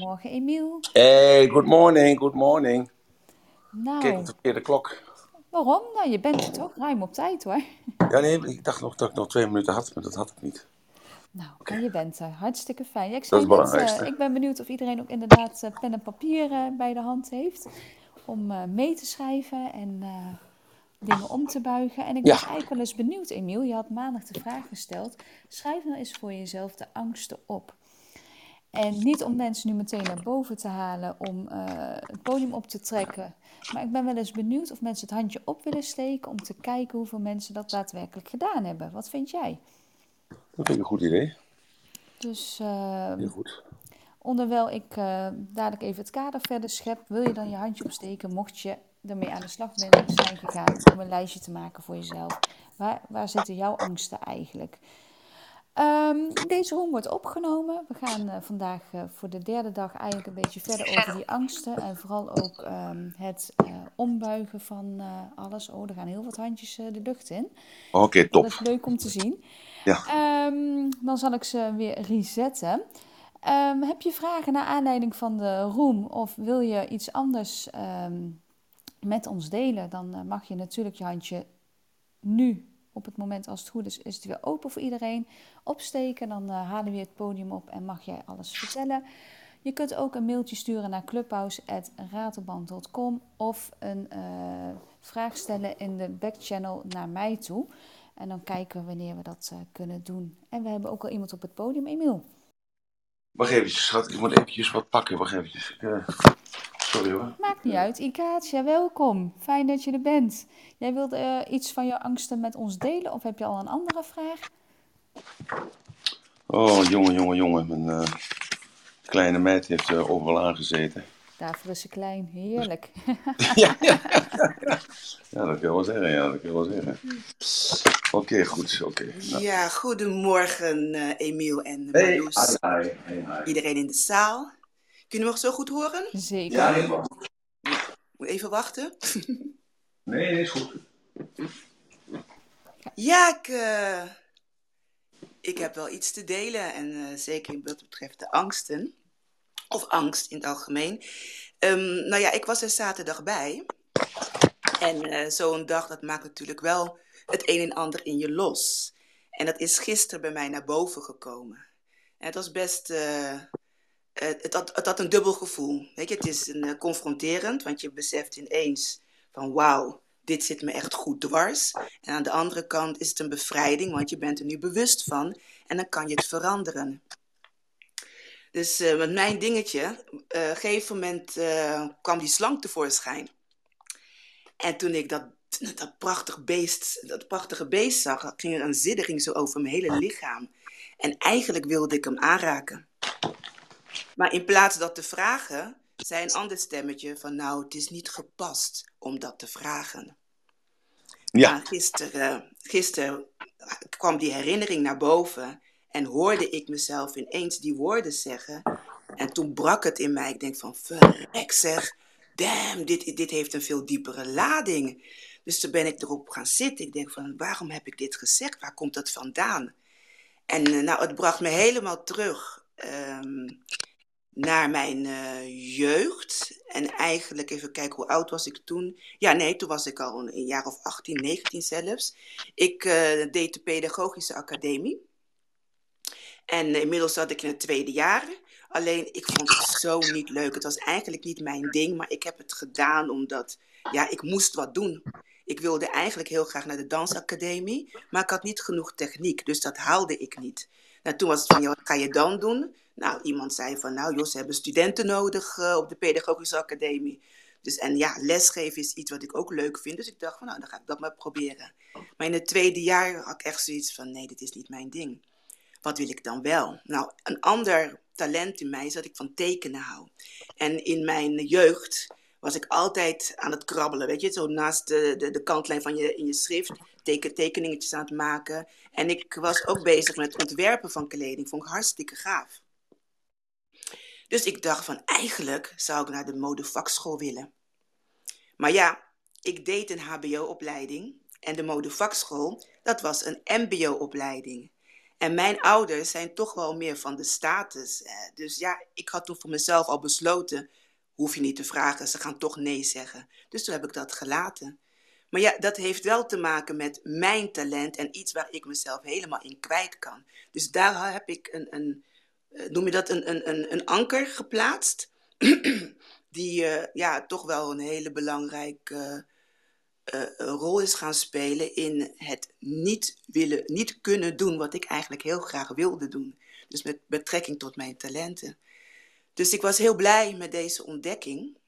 Goedemorgen, Emiel. Hey, good morning, good morning. Nou, Kijk op de verkeerde klok. waarom? Nou, je bent er toch ruim op tijd hoor. Ja, nee, ik dacht nog dat ik nog twee minuten had, maar dat had ik niet. Nou, maar je bent er. Hartstikke fijn. Ja, ik, Dat is net, eh, ik ben benieuwd of iedereen ook inderdaad eh, pen en papier eh, bij de hand heeft. Om eh, mee te schrijven en eh, dingen om te buigen. En ik Ja. was eigenlijk wel eens benieuwd, Emiel. Je had maandag de vraag gesteld. Schrijf nou eens voor jezelf de angsten op. En niet om mensen nu meteen naar boven te halen om eh, het podium op te trekken. Maar ik ben wel eens benieuwd of mensen het handje op willen steken om te kijken hoeveel mensen dat daadwerkelijk gedaan hebben. Wat vind jij? Dat vind ik een goed idee. Dus eh, Heel goed. onderwijl ik eh, dadelijk even het kader verder schep, wil je dan je handje opsteken mocht je ermee aan de slag bent, zijn gegaan om een lijstje te maken voor jezelf. Waar, waar zitten jouw angsten eigenlijk? Ehm, deze room wordt opgenomen. We gaan eh, vandaag eh, voor de derde dag eigenlijk een beetje verder over die angsten. En vooral ook ehm, het eh, ombuigen van alles. Oh, er gaan heel wat handjes de lucht in. Oké, Dat top. is leuk om te zien. Ja. Ehm, dan zal ik ze weer resetten. Heb je vragen naar aanleiding van de room of wil je iets anders met ons delen? Dan mag je natuurlijk je handje nu, op het moment als het goed is, is het weer open voor iedereen. Opsteken, dan eh, halen we het podium op en mag jij alles vertellen. Je kunt ook een mailtje sturen naar clubhouse.ratelband.com of een eh, vraag stellen in de backchannel naar mij toe. En dan kijken we wanneer we dat eh, kunnen doen. En we hebben ook al iemand op het podium, Emiel. Wacht eventjes, schat. Ik moet eventjes wat pakken. Wacht eventjes. Eh, sorry hoor. Maakt niet uit. Ikaatja, welkom. Fijn dat je er bent. Jij wilde eh, iets van je angsten met ons delen of heb je al een andere vraag? Oh, jongen, jongen, jongen. Mijn eh, kleine meid heeft er overal aangezeten. Daarvoor is ze klein. Heerlijk. ja, ja, ja, dat kan je wel zeggen. Ja, dat kan je wel zeggen. Oké, goed. Oké. Nou. Ja, goedemorgen eh, Emiel en Hey, Marloes. hi, hi, hey, hi. Iedereen in de zaal. Kunnen we nog zo goed horen? Zeker. Ja, helemaal. Moet even wachten. Nee, nee, is goed. Ja, ik, eh, ik heb wel iets te delen. En eh, zeker in wat betreft de angsten. Of angst in het algemeen. Ehm, nou ja, ik was er zaterdag bij. En eh, zo'n dag, dat maakt natuurlijk wel het een en ander in je los. En dat is gisteren bij mij naar boven gekomen. En het was best... eh, het, het, had, het een dubbel gevoel. Weet je, het is een, eh, confronterend, want je beseft ineens van wauw, dit zit me echt goed dwars. En aan de andere kant is het een bevrijding, want je bent er nu bewust van en dan kan je het veranderen. Dus eh, met mijn dingetje, eh, op een gegeven moment eh, kwam die slang tevoorschijn. En toen ik dat, dat, beest, dat prachtige beest zag, ging er een siddering zo over mijn hele lichaam. En eigenlijk wilde ik hem aanraken. Maar in plaats dat te vragen, zei een ander stemmetje van nou, het is niet gepast om dat te vragen. Ja. Maar gisteren, gisteren kwam die herinnering naar boven en hoorde ik mezelf ineens die woorden zeggen. En toen brak het in mij. Ik denk van, verrek zeg, damn, dit, dit heeft een veel diepere lading. Dus toen ben ik erop gaan zitten. Ik denk van, waarom heb ik dit gezegd? Waar komt dat vandaan? En eh, nou, het bracht me helemaal terug ehm, naar mijn eh, jeugd. En eigenlijk, even kijken, hoe oud was ik toen? Ja, nee, toen was ik al een, jaar of 18, 19 zelfs. Ik eh, deed de pedagogische academie. En inmiddels zat ik in het tweede jaar. Alleen, ik vond het zo niet leuk. Het was eigenlijk niet mijn ding, maar ik heb het gedaan omdat, ja, ik moest wat doen. Ik wilde eigenlijk heel graag naar de dansacademie, maar ik had niet genoeg techniek, dus dat haalde ik niet. Nou, toen was het van, ja, wat ga je dan doen? Nou, iemand zei van, nou joh, ze hebben studenten nodig uh, op de pedagogische academie. Dus, en ja, lesgeven is iets wat ik ook leuk vind. Dus ik dacht van, nou, dan ga ik dat maar proberen. Maar in het tweede jaar had ik echt zoiets van, nee, dit is niet mijn ding. Wat wil ik dan wel? Nou, een ander talent in mij is dat ik van tekenen hou. En in mijn jeugd was ik altijd aan het krabbelen, weet je. Zo naast de, de, de kantlijn van je, in je schrift, teken, tekeningetjes aan het maken. En ik was ook bezig met ontwerpen van kleding. Vond ik hartstikke gaaf. Dus ik dacht van, eigenlijk zou ik naar de modevakschool willen. Maar ja, ik deed een hbo-opleiding en de modevakschool, dat was een mbo-opleiding. En mijn ouders zijn toch wel meer van de status. Dus ja, ik had toen voor mezelf al besloten, hoef je niet te vragen, ze gaan toch nee zeggen. Dus toen heb ik dat gelaten. Maar ja, dat heeft wel te maken met mijn talent en iets waar ik mezelf helemaal in kwijt kan. Dus daar heb ik een, een noem je dat, een, een, een, een anker geplaatst. die uh, ja, toch wel een hele belangrijke uh, rol is gaan spelen in het niet, willen, niet kunnen doen wat ik eigenlijk heel graag wilde doen. Dus met betrekking tot mijn talenten. Dus ik was heel blij met deze ontdekking,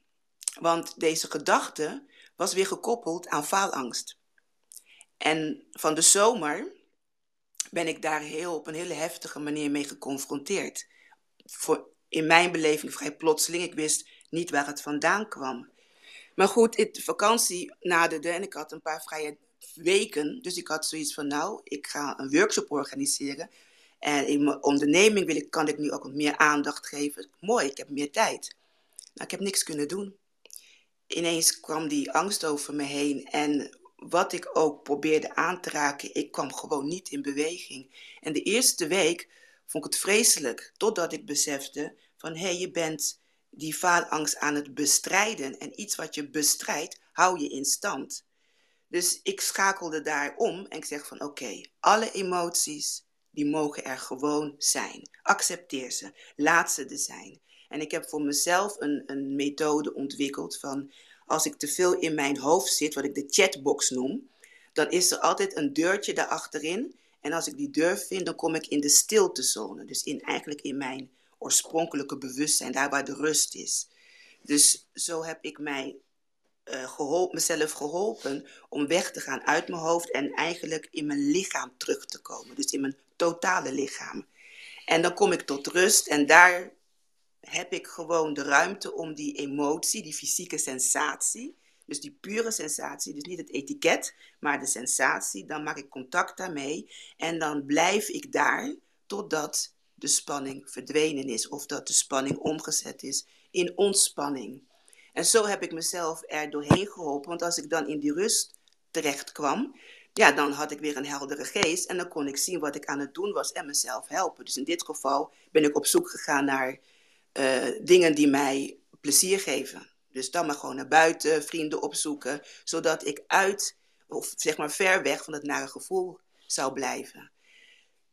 want deze gedachte was weer gekoppeld aan faalangst. En van de zomer ben ik daar heel, op een hele heftige manier mee geconfronteerd. Voor, in mijn beleving vrij plotseling. Ik wist niet waar het vandaan kwam. Maar goed, de vakantie naderde en ik had een paar vrije weken. Dus ik had zoiets van, nou, ik ga een workshop organiseren. En in mijn onderneming wil ik, kan ik nu ook wat meer aandacht geven. Mooi, ik heb meer tijd. Nou, ik heb niks kunnen doen. Ineens kwam die angst over me heen en wat ik ook probeerde aan te raken, ik kwam gewoon niet in beweging. En de eerste week vond ik het vreselijk, totdat ik besefte van hé, hey, je bent die faalangst aan het bestrijden. En iets wat je bestrijdt, hou je in stand. Dus ik schakelde daar om en ik zeg van oké, alle emoties, die mogen er gewoon zijn. Accepteer ze, laat ze er zijn. En ik heb voor mezelf een, een methode ontwikkeld van als ik te veel in mijn hoofd zit, wat ik de chatbox noem, dan is er altijd een deurtje daarachterin. En als ik die deur vind, dan kom ik in de stiltezone. Dus in, eigenlijk in mijn oorspronkelijke bewustzijn, daar waar de rust is. Dus zo heb ik mij, uh, mezelf geholpen om weg te gaan uit mijn hoofd en eigenlijk in mijn lichaam terug te komen. Dus in mijn totale lichaam. En dan kom ik tot rust en daar heb ik gewoon de ruimte om die emotie, die fysieke sensatie, dus die pure sensatie, dus niet het etiket, maar de sensatie, dan maak ik contact daarmee en dan blijf ik daar totdat de spanning verdwenen is of dat de spanning omgezet is in ontspanning. En zo heb ik mezelf er doorheen geholpen, want als ik dan in die rust terecht kwam, ja, dan had ik weer een heldere geest en dan kon ik zien wat ik aan het doen was en mezelf helpen. Dus in dit geval ben ik op zoek gegaan naar uh, dingen die mij plezier geven. Dus dan maar gewoon naar buiten, vrienden opzoeken, zodat ik uit, of zeg maar ver weg van het nare gevoel zou blijven.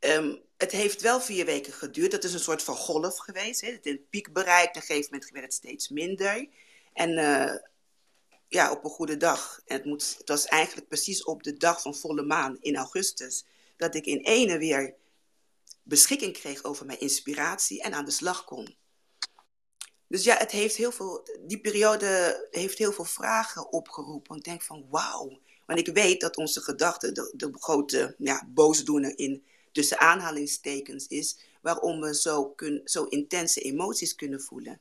Um, het heeft wel vier weken geduurd. Dat is een soort van golf geweest. Hè. Het in piek bereikt. Op een gegeven moment werd het steeds minder. En uh, ja, op een goede dag. En het, moet, het was eigenlijk precies op de dag van volle maan in augustus. Dat ik in ene weer beschikking kreeg over mijn inspiratie en aan de slag kon. Dus ja, het heeft heel veel, die periode heeft heel veel vragen opgeroepen. Ik denk van wauw. Want ik weet dat onze gedachte de, grote ja, boosdoener in tussen aanhalingstekens is. Waarom we zo, kun, zo intense emoties kunnen voelen.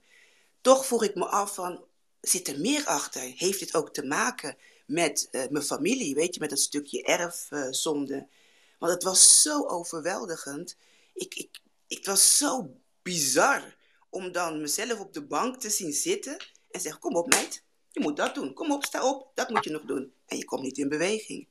Toch vroeg ik me af van, zit er meer achter? Heeft dit ook te maken met uh, mijn familie? Weet je, met dat stukje erfzonde? Want het was zo overweldigend. Ik, ik, het was zo bizar om dan mezelf op de bank te zien zitten en zeggen: Kom op, meid, je moet dat doen. Kom op, sta op, dat moet je nog doen. En je komt niet in beweging.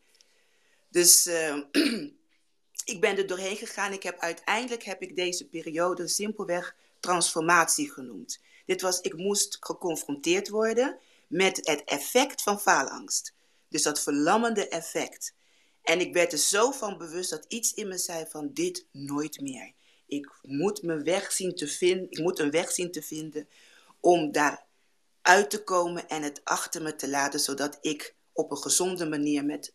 Dus uh, ik ben er doorheen gegaan. Ik heb, uiteindelijk heb ik deze periode simpelweg transformatie genoemd. Dit was, ik moest geconfronteerd worden met het effect van faalangst. Dus dat verlammende effect. En ik werd er zo van bewust dat iets in me zei van dit nooit meer. Ik moet, mijn weg zien te vinden, ik moet een weg zien te vinden om daar uit te komen en het achter me te laten, zodat ik op een gezonde manier met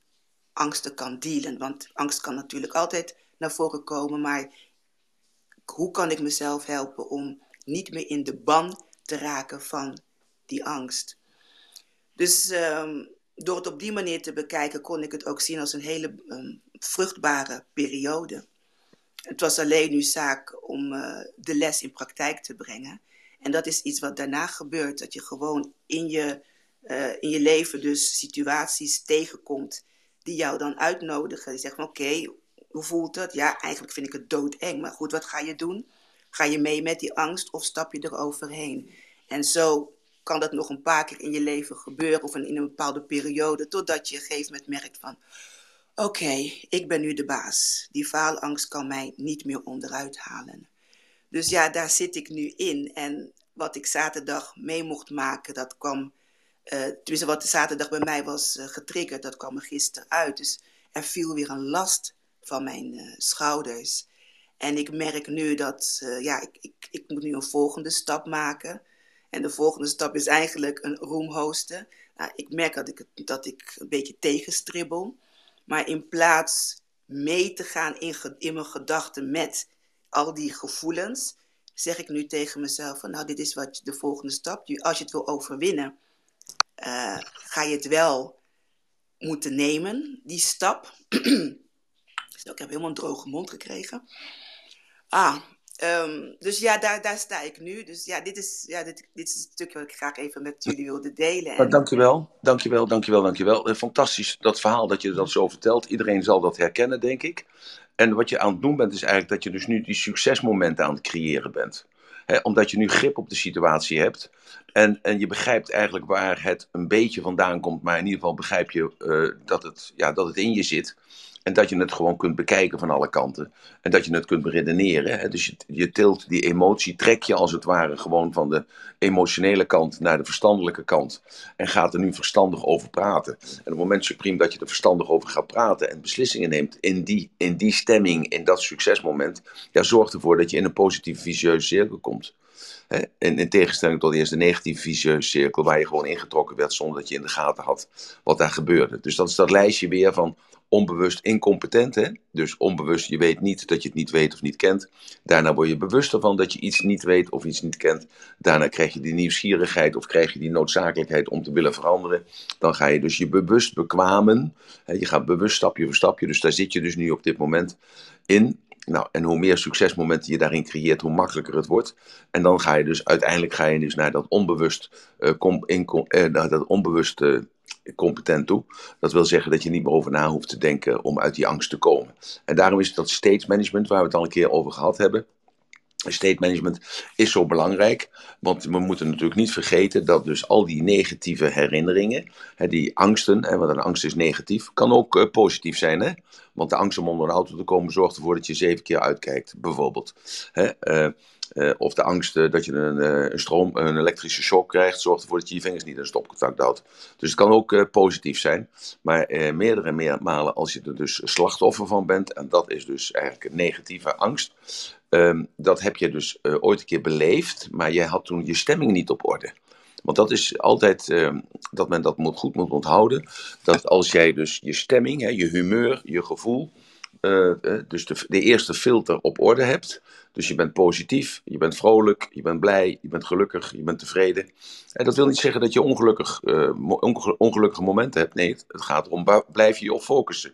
angsten kan dealen. Want angst kan natuurlijk altijd naar voren komen, maar hoe kan ik mezelf helpen om niet meer in de ban te raken van die angst? Dus um, door het op die manier te bekijken, kon ik het ook zien als een hele um, vruchtbare periode. Het was alleen nu zaak om uh, de les in praktijk te brengen. En dat is iets wat daarna gebeurt. Dat je gewoon in je, uh, in je leven dus situaties tegenkomt die jou dan uitnodigen. Die zeggen van oké, hoe voelt het? Ja, eigenlijk vind ik het doodeng. Maar goed, wat ga je doen? Ga je mee met die angst of stap je er overheen? En zo kan dat nog een paar keer in je leven gebeuren of in een bepaalde periode. Totdat je op een gegeven moment merkt van Oké, ik ben nu de baas. Die faalangst kan mij niet meer onderuit halen. Dus ja, daar zit ik nu in. En wat ik zaterdag mee mocht maken, dat kwam. Uh, tenminste, wat zaterdag bij mij was uh, getriggerd, dat kwam er gisteren uit. Dus er viel weer een last van mijn uh, schouders. En ik merk nu dat, ja, ik, ik, ik moet nu een volgende stap maken. En de volgende stap is eigenlijk een room hosten. Nou, ik merk dat ik, dat ik een beetje tegenstribbel. Maar in plaats mee te gaan in, in mijn gedachten met al die gevoelens, zeg ik nu tegen mezelf: van, Nou, dit is wat de volgende stap. Als je het wil overwinnen, uh, ga je het wel moeten nemen, die stap. dus ik heb helemaal een droge mond gekregen. Ah, Um, dus ja, daar, daar sta ik nu. Dus ja, dit is, ja dit, dit is een stukje wat ik graag even met jullie wilde delen. En... Dankjewel, dankjewel, dankjewel, dankjewel. Eh, fantastisch dat verhaal dat je dat zo vertelt. Iedereen zal dat herkennen, denk ik. En wat je aan het doen bent, is eigenlijk dat je dus nu die succesmomenten aan het creëren bent. omdat je nu grip op de situatie hebt. En, en je begrijpt eigenlijk waar het een beetje vandaan komt. Maar in ieder geval begrijp je uh, dat, het, ja, dat het in je zit. En dat je het gewoon kunt bekijken van alle kanten. En dat je het kunt beredeneren. Hè? Dus je, je tilt die emotie, trek je als het ware gewoon van de emotionele kant naar de verstandelijke kant. En gaat er nu verstandig over praten. En op het moment supreme dat je er verstandig over gaat praten en beslissingen neemt in die, in die stemming, in dat succesmoment, ja, zorgt ervoor dat je in een positieve vicieuze cirkel komt. In, in, tegenstelling tot eerst de negatieve vicieuze cirkel, waar je gewoon ingetrokken werd zonder dat je in de gaten had wat daar gebeurde. Dus dat is dat lijstje weer van onbewust incompetent. Hè? Dus onbewust, je weet niet dat je het niet weet of niet kent. Daarna word je bewust ervan dat je iets niet weet of iets niet kent. Daarna krijg je die nieuwsgierigheid of krijg je die noodzakelijkheid om te willen veranderen. Dan ga je dus je bewust bekwamen. Hè? Je gaat bewust stapje voor stapje. Dus daar zit je dus nu op dit moment in. Nou, en hoe meer succesmomenten je daarin creëert, hoe makkelijker het wordt. En dan ga je dus uiteindelijk ga je dus naar dat onbewust, uh, kom, in, naar dat onbewust uh, competent toe. Dat wil zeggen dat je niet meer over na hoeft te denken om uit die angst te komen. En daarom is dat state management, waar we het al een keer over gehad hebben. State management is zo belangrijk, want we moeten natuurlijk niet vergeten dat dus al die negatieve herinneringen, hè, die angsten, hè, want een angst is negatief, kan ook uh, positief zijn. Hè? Want de angst om onder een auto te komen zorgt ervoor dat je zeven keer uitkijkt, bijvoorbeeld. Hè? Uh, uh, of de angst dat je een, een, stroom, een elektrische shock krijgt, zorgt ervoor dat je je vingers niet in stopcontact houdt. Dus het kan ook positief zijn. Maar meerdere meer malen als je er dus slachtoffer van bent, en dat is dus eigenlijk een negatieve angst. Um, dat heb je dus ooit een keer beleefd, maar je had toen je stemming niet op orde. Want dat is altijd uh, dat men dat moet, goed moet onthouden. Dat als jij dus je stemming, hè, je humeur, je gevoel, uh, uh, dus de, de, eerste filter op orde hebt. Dus je bent positief, je bent vrolijk, je bent blij, je bent gelukkig, je bent tevreden. En dat wil niet zeggen dat je ongelukkig, ongelukkige momenten hebt. Nee, het gaat erom, blijf je je op focussen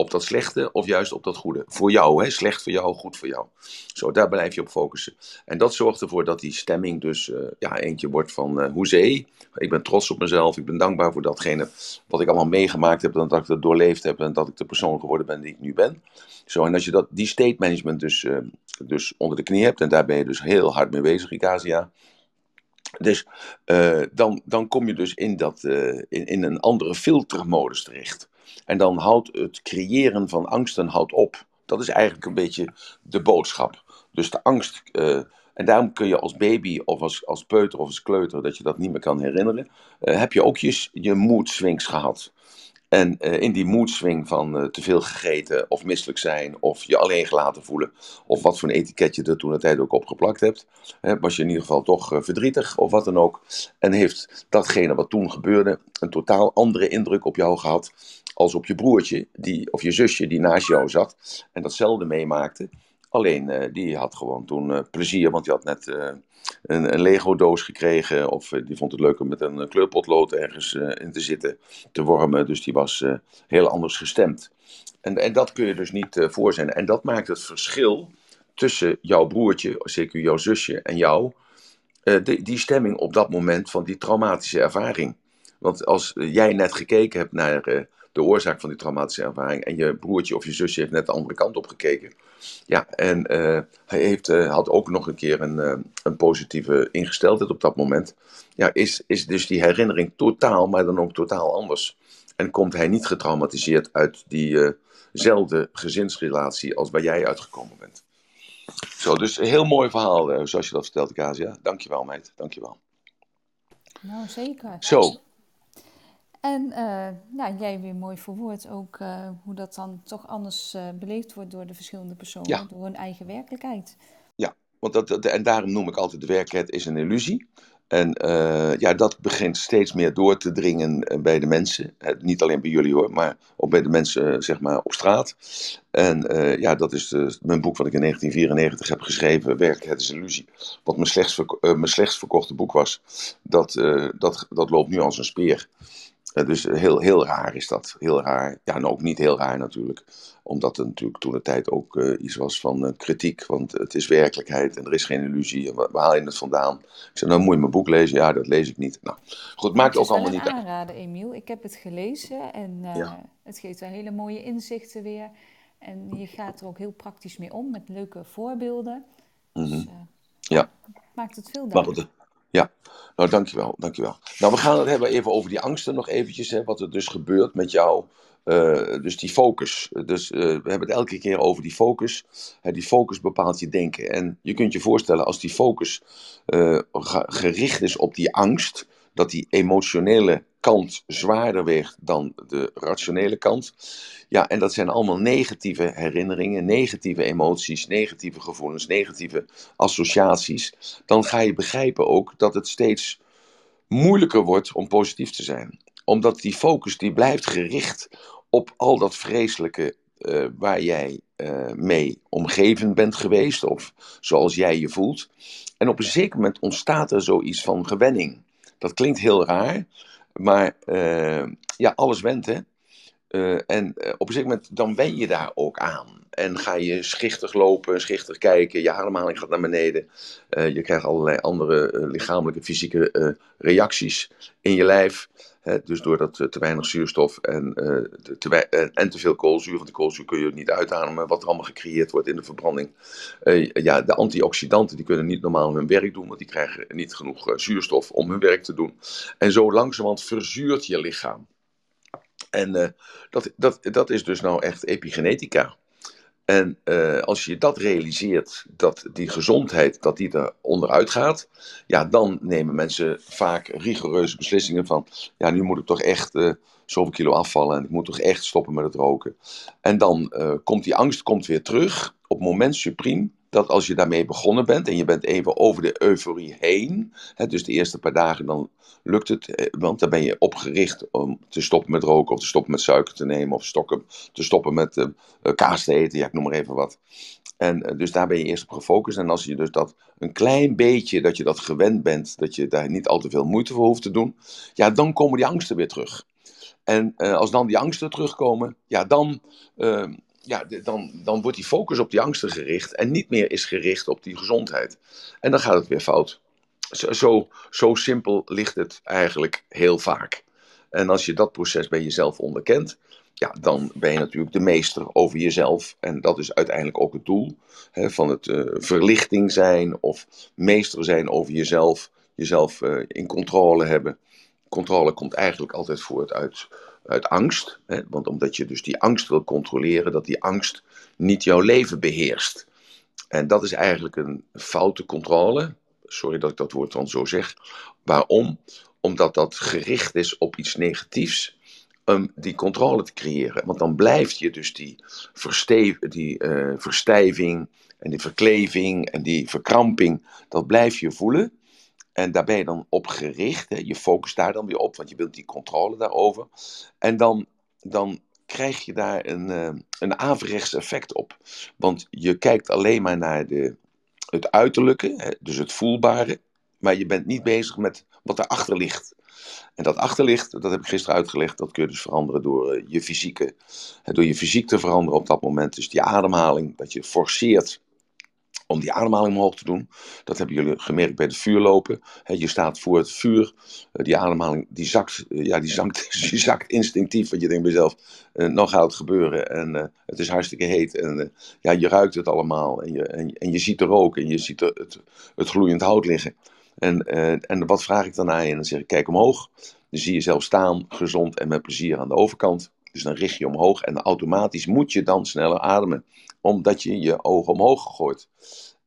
op dat slechte of juist op dat goede. Voor jou, hè? slecht voor jou, goed voor jou. Zo, daar blijf je op focussen. En dat zorgt ervoor dat die stemming dus uh, ja, eentje wordt van uh, hoezee. Ik ben trots op mezelf, ik ben dankbaar voor datgene wat ik allemaal meegemaakt heb, dat ik het doorleefd heb en dat ik de persoon geworden ben die ik nu ben. Zo, en als je dat, die state management dus, uh, dus onder de knie hebt, en daar ben je dus heel hard mee bezig, Ikasia. Dus dan, dan kom je dus in, dat, in, in een andere filtermodus terecht. En dan houdt het creëren van angsten houdt op. Dat is eigenlijk een beetje de boodschap. Dus de angst. Uh, en daarom kun je als baby of als, als peuter of als kleuter, dat je dat niet meer kan herinneren, uh, heb je ook je, je mood swings gehad. En uh, in die moedswing van uh, te veel gegeten of misselijk zijn of je alleen gelaten voelen of wat voor een etiket je er toen de tijd ook op geplakt hebt, hè, was je in ieder geval toch verdrietig of wat dan ook. En heeft datgene wat toen gebeurde een totaal andere indruk op jou gehad als op je broertje die, of je zusje die naast jou zat en datzelfde meemaakte. Alleen die had gewoon toen plezier, want die had net een, een Lego-doos gekregen. Of eh, die vond het leuk om met een kleurpotlood ergens in te zitten, te wormen. Dus die was heel anders gestemd. En, en dat kun je dus niet voor zijn. En dat maakt het verschil tussen jouw broertje, zeker jouw zusje en jou. Die stemming op dat moment van die traumatische ervaring. Want als jij net gekeken hebt naar de oorzaak van die traumatische ervaring. En je broertje of je zusje heeft net de andere kant op gekeken. Ja, en uh, hij heeft, uh, had ook nog een keer een, uh, een positieve ingesteldheid op dat moment. Ja, is, is dus die herinnering totaal, maar dan ook totaal anders. En komt hij niet getraumatiseerd uit diezelfde gezinsrelatie als waar jij uitgekomen bent. Zo, dus een heel mooi verhaal, eh, zoals je dat vertelt, Casia. Dankjewel, meid. Dankjewel. Nou, zeker. Zo, En eh, nou, jij weer mooi verwoord ook eh, hoe dat dan toch anders eh, beleefd wordt door de verschillende personen, Ja. door hun eigen werkelijkheid. ja. Want dat, dat- en daarom noem ik altijd de werkelijkheid is een illusie. En ja, dat begint steeds meer door te dringen bij de mensen. Niet alleen bij jullie hoor, maar ook bij de mensen zeg maar, op straat. En ja, dat is de, mijn boek wat ik in 1994 heb geschreven, Werkelijkheid is een illusie. Wat mijn verko- eh, mijn slechtst verkochte boek was. Dat, dat, dat loopt nu als een speer. Eh, dus heel, heel raar is dat. Heel raar. Ja, en ook niet heel raar natuurlijk. Omdat er natuurlijk toen de tijd ook eh, iets was van eh, kritiek. Want het is werkelijkheid en er is geen illusie. En waar, waar haal je het vandaan? Ik zei, nou moet je mijn boek lezen. Ja, dat lees ik niet. Nou, goed, maakt het ook allemaal niet uit. aanrader, Emiel. Ik heb het gelezen en Ja. het geeft wel hele mooie inzichten weer. En je gaat er ook heel praktisch mee om met leuke voorbeelden. Mhm. eh, Ja. maakt het veel duidelijker. Ja, nou dankjewel, dankjewel. Nou, we gaan het hebben even over die angsten nog eventjes. Hè, wat er dus gebeurt met jou. eh, dus die focus. Dus eh, we hebben het elke keer over die focus. Die focus bepaalt je denken. En je kunt je voorstellen als die focus eh, ge- gericht is op die angst. Dat die emotionele kant zwaarder weegt dan de rationele kant. Ja, en dat zijn allemaal negatieve herinneringen, negatieve emoties, negatieve gevoelens, negatieve associaties. Dan ga je begrijpen ook dat het steeds moeilijker wordt om positief te zijn. Omdat die focus die blijft gericht op al dat vreselijke eh, waar jij eh, mee omgeven bent geweest, of zoals jij je voelt. En op een zeker moment ontstaat er zoiets van gewenning. Dat klinkt heel raar, maar eh, ja, alles went hè. Eh, en eh, op een zeker moment dan wen je daar ook aan. En ga je schichtig lopen, schichtig kijken, je ademhaling gaat naar beneden. Je krijgt allerlei andere lichamelijke, fysieke reacties in je lijf. Dus doordat eh, te weinig zuurstof en, eh, te, wei- en, te veel koolzuur, want die koolzuur kun je niet uitademen, wat er allemaal gecreëerd wordt in de verbranding. Eh, ja, de antioxidanten die kunnen niet normaal hun werk doen, want die krijgen niet genoeg eh, zuurstof om hun werk te doen. En zo langzamerhand verzuurt je lichaam. En eh, dat, dat, dat is dus nou echt epigenetica. En eh, als je dat realiseert, dat die gezondheid, dat die er onderuit gaat, ja, dan nemen mensen vaak rigoureuze beslissingen van, ja, nu moet ik toch echt eh, zoveel kilo afvallen en ik moet toch echt stoppen met het roken. En dan eh, komt die angst komt weer terug op moment supreme, dat als je daarmee begonnen bent en je bent even over de euforie heen, hè, dus de eerste paar dagen, dan lukt het, eh, want dan ben je opgericht om te stoppen met roken of te stoppen met suiker te nemen of stokken, te stoppen met eh, eh, kaas te eten, ja, ik noem maar even wat. En dus daar ben je eerst op gefocust. En als je dus dat een klein beetje, dat je dat gewend bent, dat je daar niet al te veel moeite voor hoeft te doen, ja, dan komen die angsten weer terug. En als dan die angsten terugkomen, ja, dan, eh, ja, dan, dan wordt die focus op die angsten gericht en niet meer is gericht op die gezondheid. En dan gaat het weer fout. Zo, zo, zo simpel ligt het eigenlijk heel vaak. En als je dat proces bij jezelf onderkent, ja, dan ben je natuurlijk de meester over jezelf. En dat is uiteindelijk ook het doel hè, van het eh, verlichting zijn of meester zijn over jezelf. Jezelf eh, in controle hebben. Controle komt eigenlijk altijd voort uit, uit angst. Hè, want omdat je dus die angst wil controleren, dat die angst niet jouw leven beheerst. En dat is eigenlijk een foute controle. Sorry dat ik dat woord dan zo zeg. Waarom? Omdat dat gericht is op iets negatiefs om die controle te creëren. Want dan blijft je dus die, die eh, verstijving en die verkleving en die verkramping, dat blijf je voelen. En daar ben je dan op gericht. Je focust daar dan weer op, want je wilt die controle daarover. En dan, dan krijg je daar een, eh, een averechts effect op. Want je kijkt alleen maar naar de, het uiterlijke, hè, dus het voelbare. Maar je bent niet bezig met wat erachter ligt. En dat achterlicht, dat heb ik gisteren uitgelegd, dat kun je dus veranderen door eh, je fysieke, door je fysiek te veranderen op dat moment. Dus die ademhaling, dat je forceert om die ademhaling omhoog te doen. Dat hebben jullie gemerkt bij het vuurlopen. Je staat voor het vuur, eh, die ademhaling die zakt, eh, ja, die zakt, die zakt instinctief, want je denkt bij jezelf, nou gaat het gebeuren en het is hartstikke heet. En ja, je ruikt het allemaal en je, en, je ziet de rook en je ziet het, het gloeiend hout liggen. En, en wat vraag ik dan aan je? En dan zeg ik, kijk omhoog. Dan zie je zelf staan, gezond en met plezier aan de overkant. Dus dan richt je omhoog en automatisch moet je dan sneller ademen. Omdat je je ogen omhoog gooit.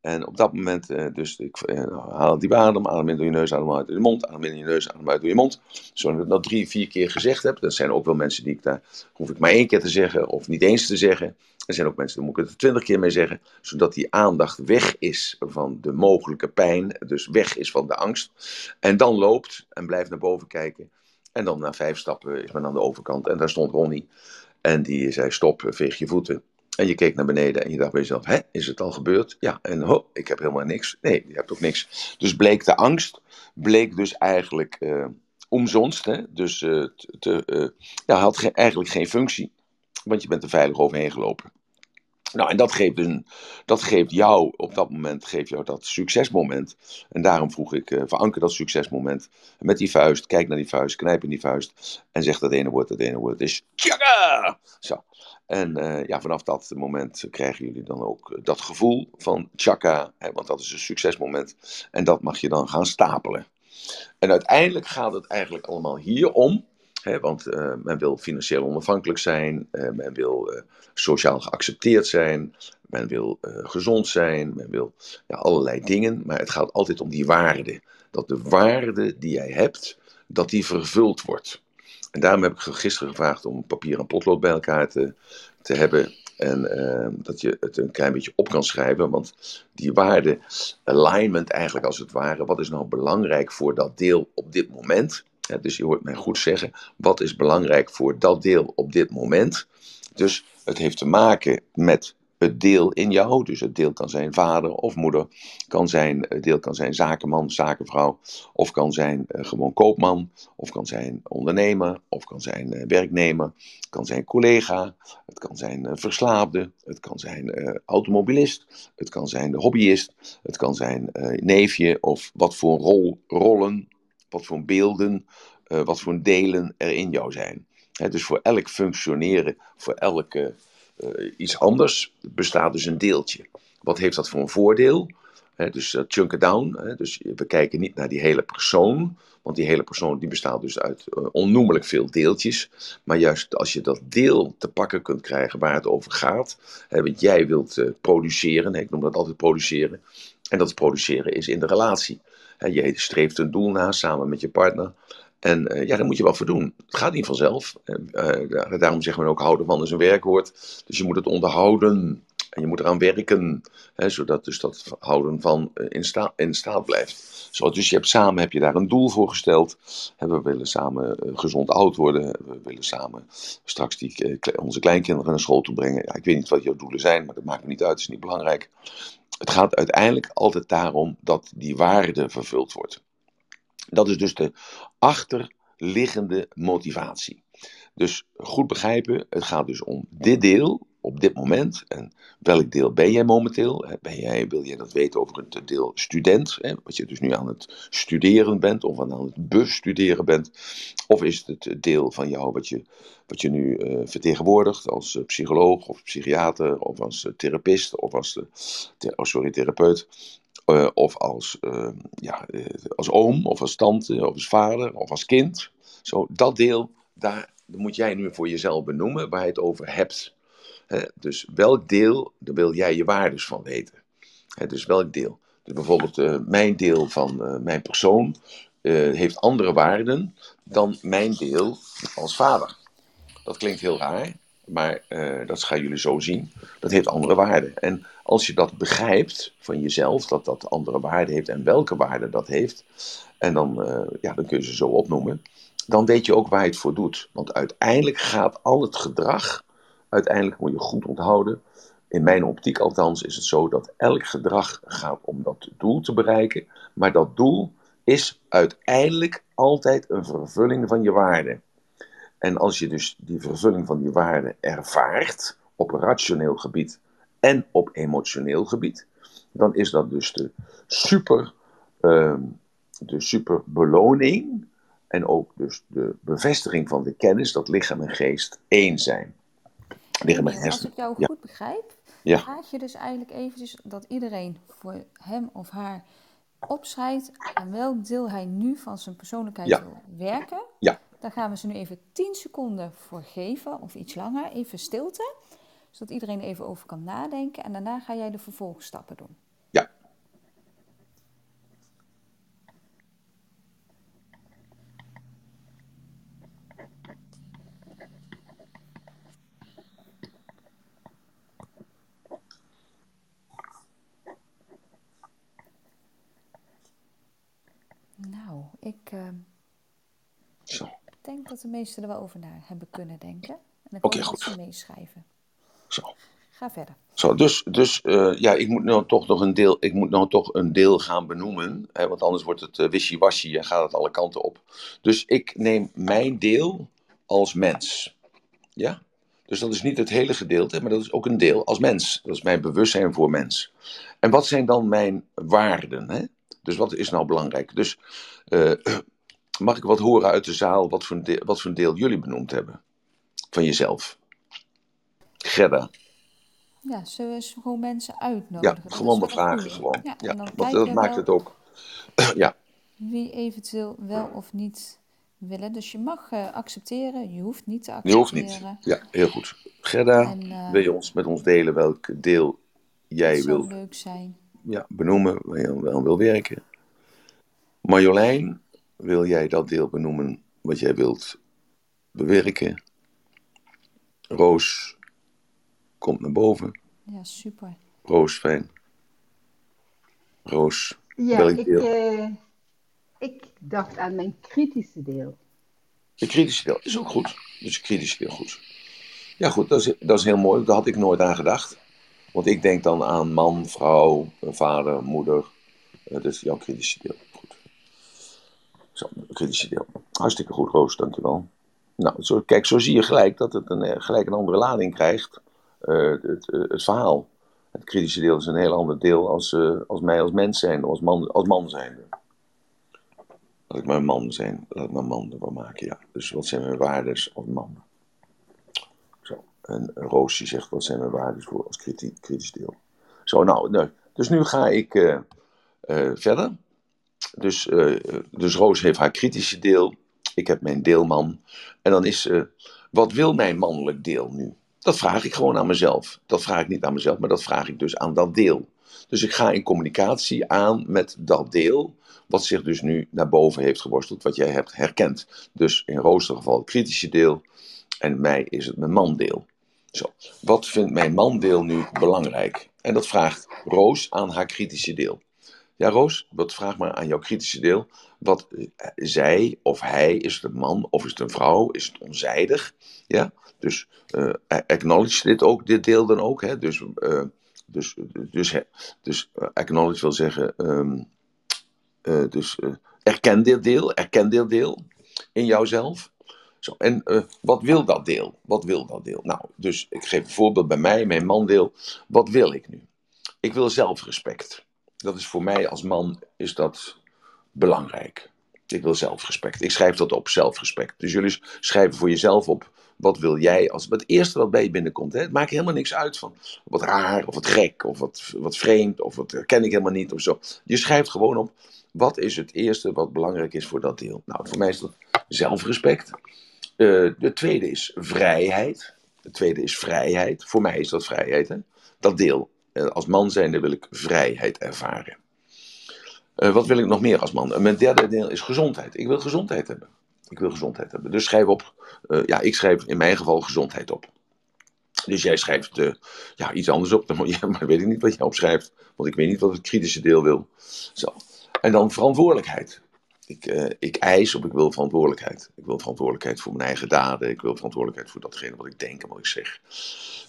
En op dat moment, uh, dus ik uh, haal diep adem, adem in door je neus, adem uit door je mond, adem in je neus, adem uit door je mond. Zodat ik dat drie, vier keer gezegd heb. Dat zijn ook wel mensen die ik daar, hoef ik maar één keer te zeggen of niet eens te zeggen. Er zijn ook mensen, daar moet ik het twintig keer mee zeggen, zodat die aandacht weg is van de mogelijke pijn, dus weg is van de angst. En dan loopt en blijft naar boven kijken. En dan na vijf stappen is men aan de overkant en daar stond Ronnie. En die zei, stop, veeg je voeten. En je keek naar beneden en je dacht bij jezelf, hè, is het al gebeurd? Ja, en ho, ik heb helemaal niks. Nee, je hebt ook niks. Dus bleek de angst, bleek dus eigenlijk uh, omzonst. Hè? Dus te, uh, ja, had ge eigenlijk geen functie, want je bent er veilig overheen gelopen. Nou, en dat geeft, een, dat geeft jou, op dat moment geeft jou dat succesmoment. En daarom vroeg ik, veranker dat succesmoment met die vuist, kijk naar die vuist, knijp in die vuist en zeg dat ene woord, dat ene woord. is tjaga! Zo. En uh, ja, vanaf dat moment krijgen jullie dan ook dat gevoel van tjaka, hè, want dat is een succesmoment. En dat mag je dan gaan stapelen. En uiteindelijk gaat het eigenlijk allemaal hier om want uh, men wil financieel onafhankelijk zijn, men wil sociaal geaccepteerd zijn, men wil gezond zijn, men wil ja, allerlei dingen. Maar het gaat altijd om die waarde. Dat de waarde die jij hebt, dat die vervuld wordt. En daarom heb ik gisteren gevraagd om papier en potlood bij elkaar te, te hebben. En dat je het een klein beetje op kan schrijven. Want die waarde, alignment eigenlijk als het ware. Wat is nou belangrijk voor dat deel op dit moment? Dus je hoort mij goed zeggen, wat is belangrijk voor dat deel op dit moment? Dus het heeft te maken met het deel in jou. Dus het deel kan zijn vader of moeder, kan zijn, het deel kan zijn zakenman, zakenvrouw, of kan zijn uh, gewoon koopman, of kan zijn ondernemer, of kan zijn uh, werknemer, kan zijn collega, het kan zijn verslaafde, het kan zijn automobilist, het kan zijn hobbyist, het kan zijn neefje, of wat voor rol, rollen wat voor beelden, wat voor delen er in jou zijn. He, dus voor elk functioneren, voor elk uh, iets anders, bestaat dus een deeltje. Wat heeft dat voor een voordeel? He, dus uh, chunk it down. dus we kijken niet naar die hele persoon, want die hele persoon die bestaat dus uit onnoemelijk veel deeltjes. Maar juist als je dat deel te pakken kunt krijgen waar het over gaat, want jij wilt produceren, ik noem dat altijd produceren, en dat produceren is in de relatie. Je streeft een doel na samen met je partner. En uh, ja, daar moet je wat voor doen. Het gaat niet vanzelf. Uh, daarom zeggen we ook houden van is een werkwoord. Dus je moet het onderhouden. En je moet eraan werken. Hè, zodat dus dat houden van uh, in, sta in staat blijft. Zo, dus je hebt samen heb je daar een doel voor gesteld. We willen samen gezond oud worden. We willen samen straks die, onze kleinkinderen naar school toe brengen. Ja, ik weet niet wat jouw doelen zijn, maar dat maakt me niet uit. Het is niet belangrijk. Het gaat uiteindelijk altijd daarom dat die waarde vervuld wordt. Dat is dus de achterliggende motivatie. Dus goed begrijpen, het gaat dus om dit deel op dit moment. En welk deel ben jij momenteel? Ben jij, wil jij dat weten over het deel student? Hè, wat je dus nu aan het studeren bent of aan het bestuderen bent? Of is het het deel van jou wat je, wat je nu uh, vertegenwoordigt als uh, psycholoog of psychiater of als uh, therapeut of als, oh, sorry, therapeut? Of als, ja, als oom of als tante of als vader of als kind? Zo, dat deel, daar moet jij nu voor jezelf benoemen waar je het over hebt dus welk deel, daar wil jij je waardes van weten. dus welk deel. Dus bijvoorbeeld uh, mijn deel van mijn persoon heeft andere waarden dan mijn deel als vader. Dat klinkt heel raar, maar dat gaan jullie zo zien. Dat heeft andere waarden. En als je dat begrijpt van jezelf, dat dat andere waarden heeft en welke waarde dat heeft, en dan, ja, dan kun je ze zo opnoemen, dan weet je ook waar je het voor doet. Want uiteindelijk gaat al het gedrag uiteindelijk moet je goed onthouden. In mijn optiek althans is het zo dat elk gedrag gaat om dat doel te bereiken. Maar dat doel is uiteindelijk altijd een vervulling van je waarde. En als je dus die vervulling van die waarde ervaart op rationeel gebied en op emotioneel gebied, dan is dat dus de super, uh, de super beloning en ook dus de bevestiging van de kennis dat lichaam en geest één zijn liggen mijn Als ik jou goed begrijp, ja. je dus eigenlijk eventjes dat iedereen voor hem of haar opschrijft aan welk deel hij nu van zijn persoonlijkheid Ja. wil werken. Ja. Daar gaan we ze nu even 10 seconden voor geven, of iets langer, even stilte. Zodat iedereen even over kan nadenken. En daarna ga jij de vervolgstappen doen. Ja. Nou, ik eh, Zo. denk dat de meesten er wel over na hebben kunnen denken. En dan Oké, kan goed. ze meeschrijven. Zo. Ga verder. Zo, dus, dus eh, ja, ik moet nou toch nog een deel, ik moet nou toch een deel gaan benoemen, hè, want anders wordt het eh, wishy-washy en gaat het alle kanten op. Dus ik neem mijn deel als mens. Ja? Dus dat is niet het hele gedeelte, maar dat is ook een deel als mens. Dat is mijn bewustzijn voor mens. En wat zijn dan mijn waarden? Hè? Dus wat is nou belangrijk? Dus eh, mag ik wat horen uit de zaal wat voor, een deel, wat voor deel jullie benoemd hebben? Van jezelf. Gerda. Ja, zullen we eens gewoon mensen Ja, uitnodigen? Dat gewoon is maar wel een vragen. goeie. Gewoon. Ja, Ja, want dat maakt het ook. ja, wie eventueel wel of niet willen. Dus je mag eh, accepteren, je hoeft niet te je accepteren. hoeft niet. Ja, heel goed. Gerda, En eh, wil je ons met ons delen welk deel jij wil leuk zijn. ja, benoemen, waar je wel wil werken? Marjolein, wil jij dat deel benoemen wat jij wilt bewerken? Roos, komt naar boven. Ja, super. Roos, fijn. Roos, Ja, welk ik, deel? eh, ik dacht aan mijn kritische deel. De kritische deel is ook goed. Dus het kritische deel goed. Ja, goed, dat is, dat is heel mooi. Daar had ik nooit aan gedacht. Want ik denk dan aan man, vrouw, vader, moeder. Eh, dus jouw kritische deel. Kritische deel. Hartstikke goed, Roos, dankjewel. Nou, zo, kijk, zo zie je gelijk dat het een, eh, gelijk een andere lading krijgt. eh, het, eh, het verhaal. Het kritische deel is een heel ander deel als, als mij als mens zijn, als man, als man zijn. Laat ik een man zijn. Laat ik een man ervan maken, ja. Dus wat zijn mijn waarden als man? Zo. En Roosje zegt, wat zijn mijn waarden voor als kriti- kritisch deel? Zo, nou, dus nu ga ik verder. Dus, eh, dus Roos heeft haar kritische deel. Ik heb mijn deelman. En dan is, eh, wat wil mijn mannelijk deel nu? Dat vraag ik gewoon aan mezelf. Dat vraag ik niet aan mezelf, maar dat vraag ik dus aan dat deel. Dus ik ga in communicatie aan met dat deel, wat zich dus nu naar boven heeft geworsteld, wat jij hebt herkend. Dus in Roos geval het kritische deel, en mij is het mijn mandeel. Zo, wat vindt mijn mandeel nu belangrijk? En dat vraagt Roos aan haar kritische deel. Ja, Roos, wat vraag maar aan jouw kritische deel. Wat eh, zij of hij, is het een man of is het een vrouw? Is het onzijdig? Ja, dus eh, acknowledge dit ook, dit deel dan ook. Hè? Dus, eh, dus, dus, dus acknowledge wil zeggen, eh, dus erken dit deel, erken dit deel in jouzelf. Zo, en wat wil dat deel? Wat wil dat deel? Nou, dus ik geef een voorbeeld bij mij, mijn mandeel. Wat wil ik nu? Ik wil zelfrespect. Dat is voor mij als man is dat belangrijk. Ik wil zelfrespect. Ik schrijf dat op, zelfrespect. Dus jullie schrijven voor jezelf op, wat wil jij als... Het eerste wat bij je binnenkomt, hè? het maakt helemaal niks uit van wat raar of wat gek of wat, wat vreemd of wat ken ik helemaal niet of zo. Je schrijft gewoon op, wat is het eerste wat belangrijk is voor dat deel? Nou, voor mij is dat zelfrespect. Eh, de tweede is vrijheid. De tweede is vrijheid. Voor mij is dat vrijheid. Hè? Dat deel. Eh, als man zijnde wil ik vrijheid ervaren. Eh, wat wil ik nog meer als man? Mijn derde deel is gezondheid. Ik wil gezondheid hebben. Ik wil gezondheid hebben. Dus schrijf op. eh, ja, ik schrijf in mijn geval gezondheid op. Dus jij schrijft ja, iets anders op. Dan je, maar weet ik niet wat jij opschrijft. Want ik weet niet wat het kritische deel wil. Zo. En dan verantwoordelijkheid. Ik, ik eis of ik wil verantwoordelijkheid. Ik wil verantwoordelijkheid voor mijn eigen daden. Ik wil verantwoordelijkheid voor datgene wat ik denk en wat ik zeg.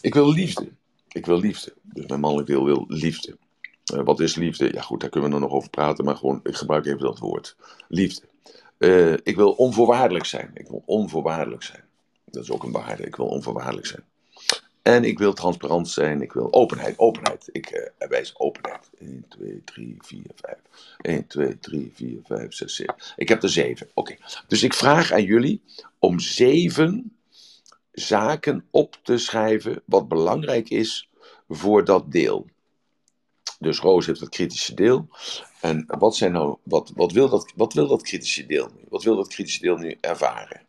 Ik wil liefde. Ik wil liefde. Dus mijn mannelijk deel wil liefde. Eh, wat is liefde? Ja goed, daar kunnen we nog over praten. Maar gewoon, ik gebruik even dat woord. Liefde. Eh, ik wil onvoorwaardelijk zijn. Ik wil onvoorwaardelijk zijn. Dat is ook een waarde. Ik wil onvoorwaardelijk zijn. En ik wil transparant zijn. Ik wil openheid. Openheid. Ik eh wijs openheid. 1, 2, 3, 4, 5. 1, 2, 3, 4, 5, 6, 7. Ik heb er zeven. Oké. Dus ik vraag aan jullie om zeven zaken op te schrijven wat belangrijk is voor dat deel. Dus Roos heeft het kritische deel. En wat, zijn nou, wat, wat, wil dat, wat wil dat kritische deel nu? Wat wil dat kritische deel nu ervaren?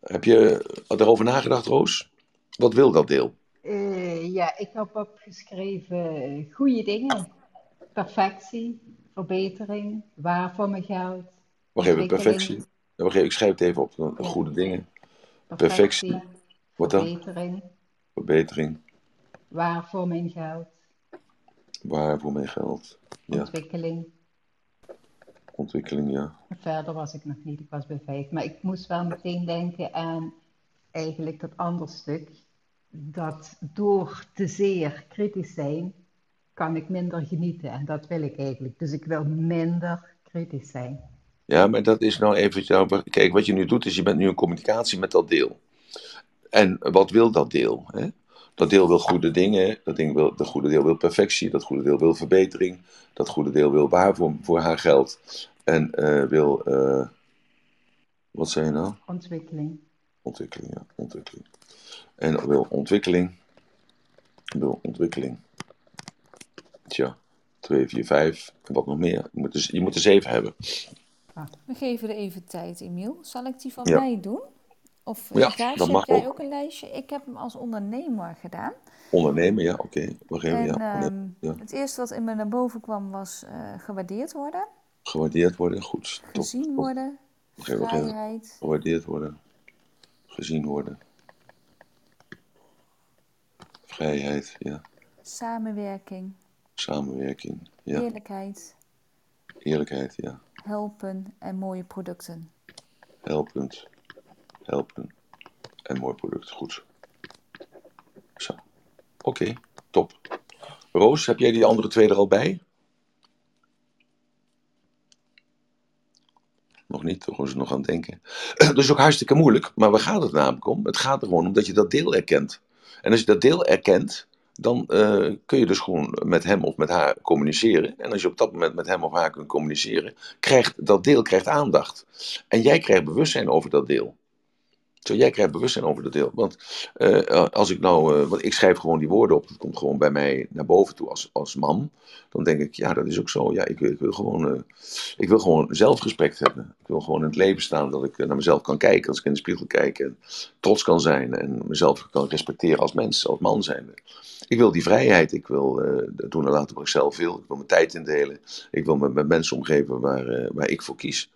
Heb je erover nagedacht, Roos? Wat wil dat deel? Eh, ja, ik heb opgeschreven goede dingen. Perfectie, verbetering, waar voor mijn geld. Wacht even, ontwikkeling, perfectie. Ik schrijf het even op. Goede dingen. Perfectie. Wat dan? verbetering, Verbetering. waar voor mijn geld, Waar voor mijn geld? Ja, ontwikkeling. ontwikkeling, ja. Verder was ik nog niet, ik was bij vijf. Maar ik moest wel meteen denken aan eigenlijk dat ander stuk. Dat door te zeer kritisch zijn, kan ik minder genieten. En dat wil ik eigenlijk. Dus ik wil minder kritisch zijn. Ja, maar dat is nou even. nou, Kijk, wat je nu doet, is je bent nu in communicatie met dat deel. En wat wil dat deel? Hè? Dat deel wil goede dingen. Dat ding wil, dat goede deel wil perfectie. Dat goede deel wil verbetering. Dat goede deel wil waar voor, voor haar geld. En eh, wil. eh, wat zei je nou? Ontwikkeling. Ontwikkeling, ja, ontwikkeling. En wil ontwikkeling. Wil ontwikkeling. Tja, 2, 4, 5. En wat nog meer? Je moet, er, je moet er 7 hebben. We geven er even tijd, Emiel. Zal ik die van Ja. mij doen? Of Ja, Gaasje, dat mag heb jij ook. ook een lijstje? Ik heb hem als ondernemer gedaan. Ondernemen, ja, oké. En ja. ehm, ja. het eerste wat in me naar boven kwam was eh, gewaardeerd worden, Gewaardeerd worden, goed. Gezien top. worden, vrijheid, Gewaardeerd worden. Gezien worden. Vrijheid, ja. samenwerking, Samenwerking, ja. eerlijkheid, Eerlijkheid, ja. Helpen en mooie producten. Helpend. Helpen. En mooi product, goed. Zo. Oké, top. Roos, heb jij die andere twee er al bij? Nog niet, toch is nog aan het denken. Is ook hartstikke moeilijk, maar waar gaat het namelijk om? Het gaat er gewoon om dat je dat deel erkent. En als je dat deel erkent, dan eh, kun je dus gewoon met hem of met haar communiceren. En als je op dat moment met hem of haar kunt communiceren, krijgt dat deel krijgt aandacht. En jij krijgt bewustzijn over dat deel. Zo, jij krijgt bewustzijn over dat deel. Want eh, als ik nou, eh, want ik schrijf gewoon die woorden op, dat komt gewoon bij mij naar boven toe als, als man. Dan denk ik, ja, dat is ook zo. Ja, ik, wil- gewoon, eh, ik wil gewoon zelfrespect hebben. Ik wil gewoon in het leven staan dat ik eh, naar mezelf kan kijken, als ik in de spiegel kijk en trots kan zijn en mezelf kan respecteren als mens, als man zijn. Ik wil die vrijheid. Ik wil eh, doen en laten wat ik zelf wil. Ik wil mijn tijd indelen. Ik wil me met mensen omgeven waar, eh, waar ik voor kies.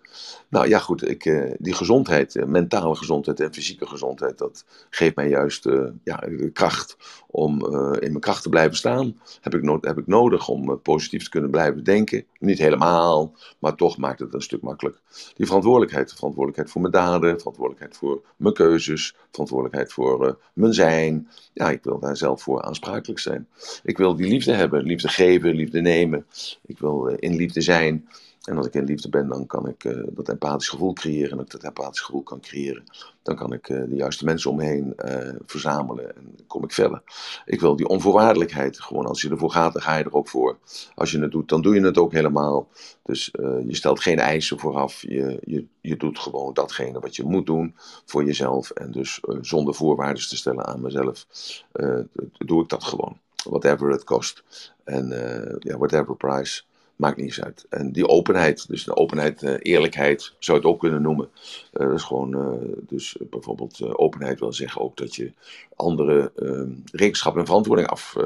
Nou ja, goed, ik, eh, die gezondheid, eh, mentale gezondheid en fysieke gezondheid, dat geeft mij juist eh, ja, de kracht om in mijn kracht te blijven staan. Heb ik, heb ik nodig om positief te kunnen blijven denken. Niet helemaal, maar toch maakt het een stuk makkelijk. Die verantwoordelijkheid, verantwoordelijkheid voor mijn daden, verantwoordelijkheid voor mijn keuzes, verantwoordelijkheid voor mijn zijn. Ja, ik wil daar zelf voor aansprakelijk zijn. Ik wil die liefde hebben, liefde geven, liefde nemen. Ik wil in liefde zijn. En als ik in liefde ben, dan kan ik eh, dat empathisch gevoel creëren. En als ik dat empathisch gevoel kan creëren, dan kan ik eh, de juiste mensen om me eh, verzamelen en kom ik verder. Ik wil die onvoorwaardelijkheid. Gewoon als je ervoor gaat, dan ga je er ook voor. Als je het doet, dan doe je het ook helemaal. Dus je stelt geen eisen vooraf. Je, je, je doet gewoon datgene wat je moet doen voor jezelf. En dus zonder voorwaarden te stellen aan mezelf, doe ik dat gewoon. Whatever it kost. En ja, whatever price. Maakt niet eens uit. En die openheid, dus de openheid, eh, eerlijkheid, zou je het ook kunnen noemen. Eh, dat is gewoon, eh, dus bijvoorbeeld openheid wil zeggen ook dat je andere eh, rekenschap en verantwoording af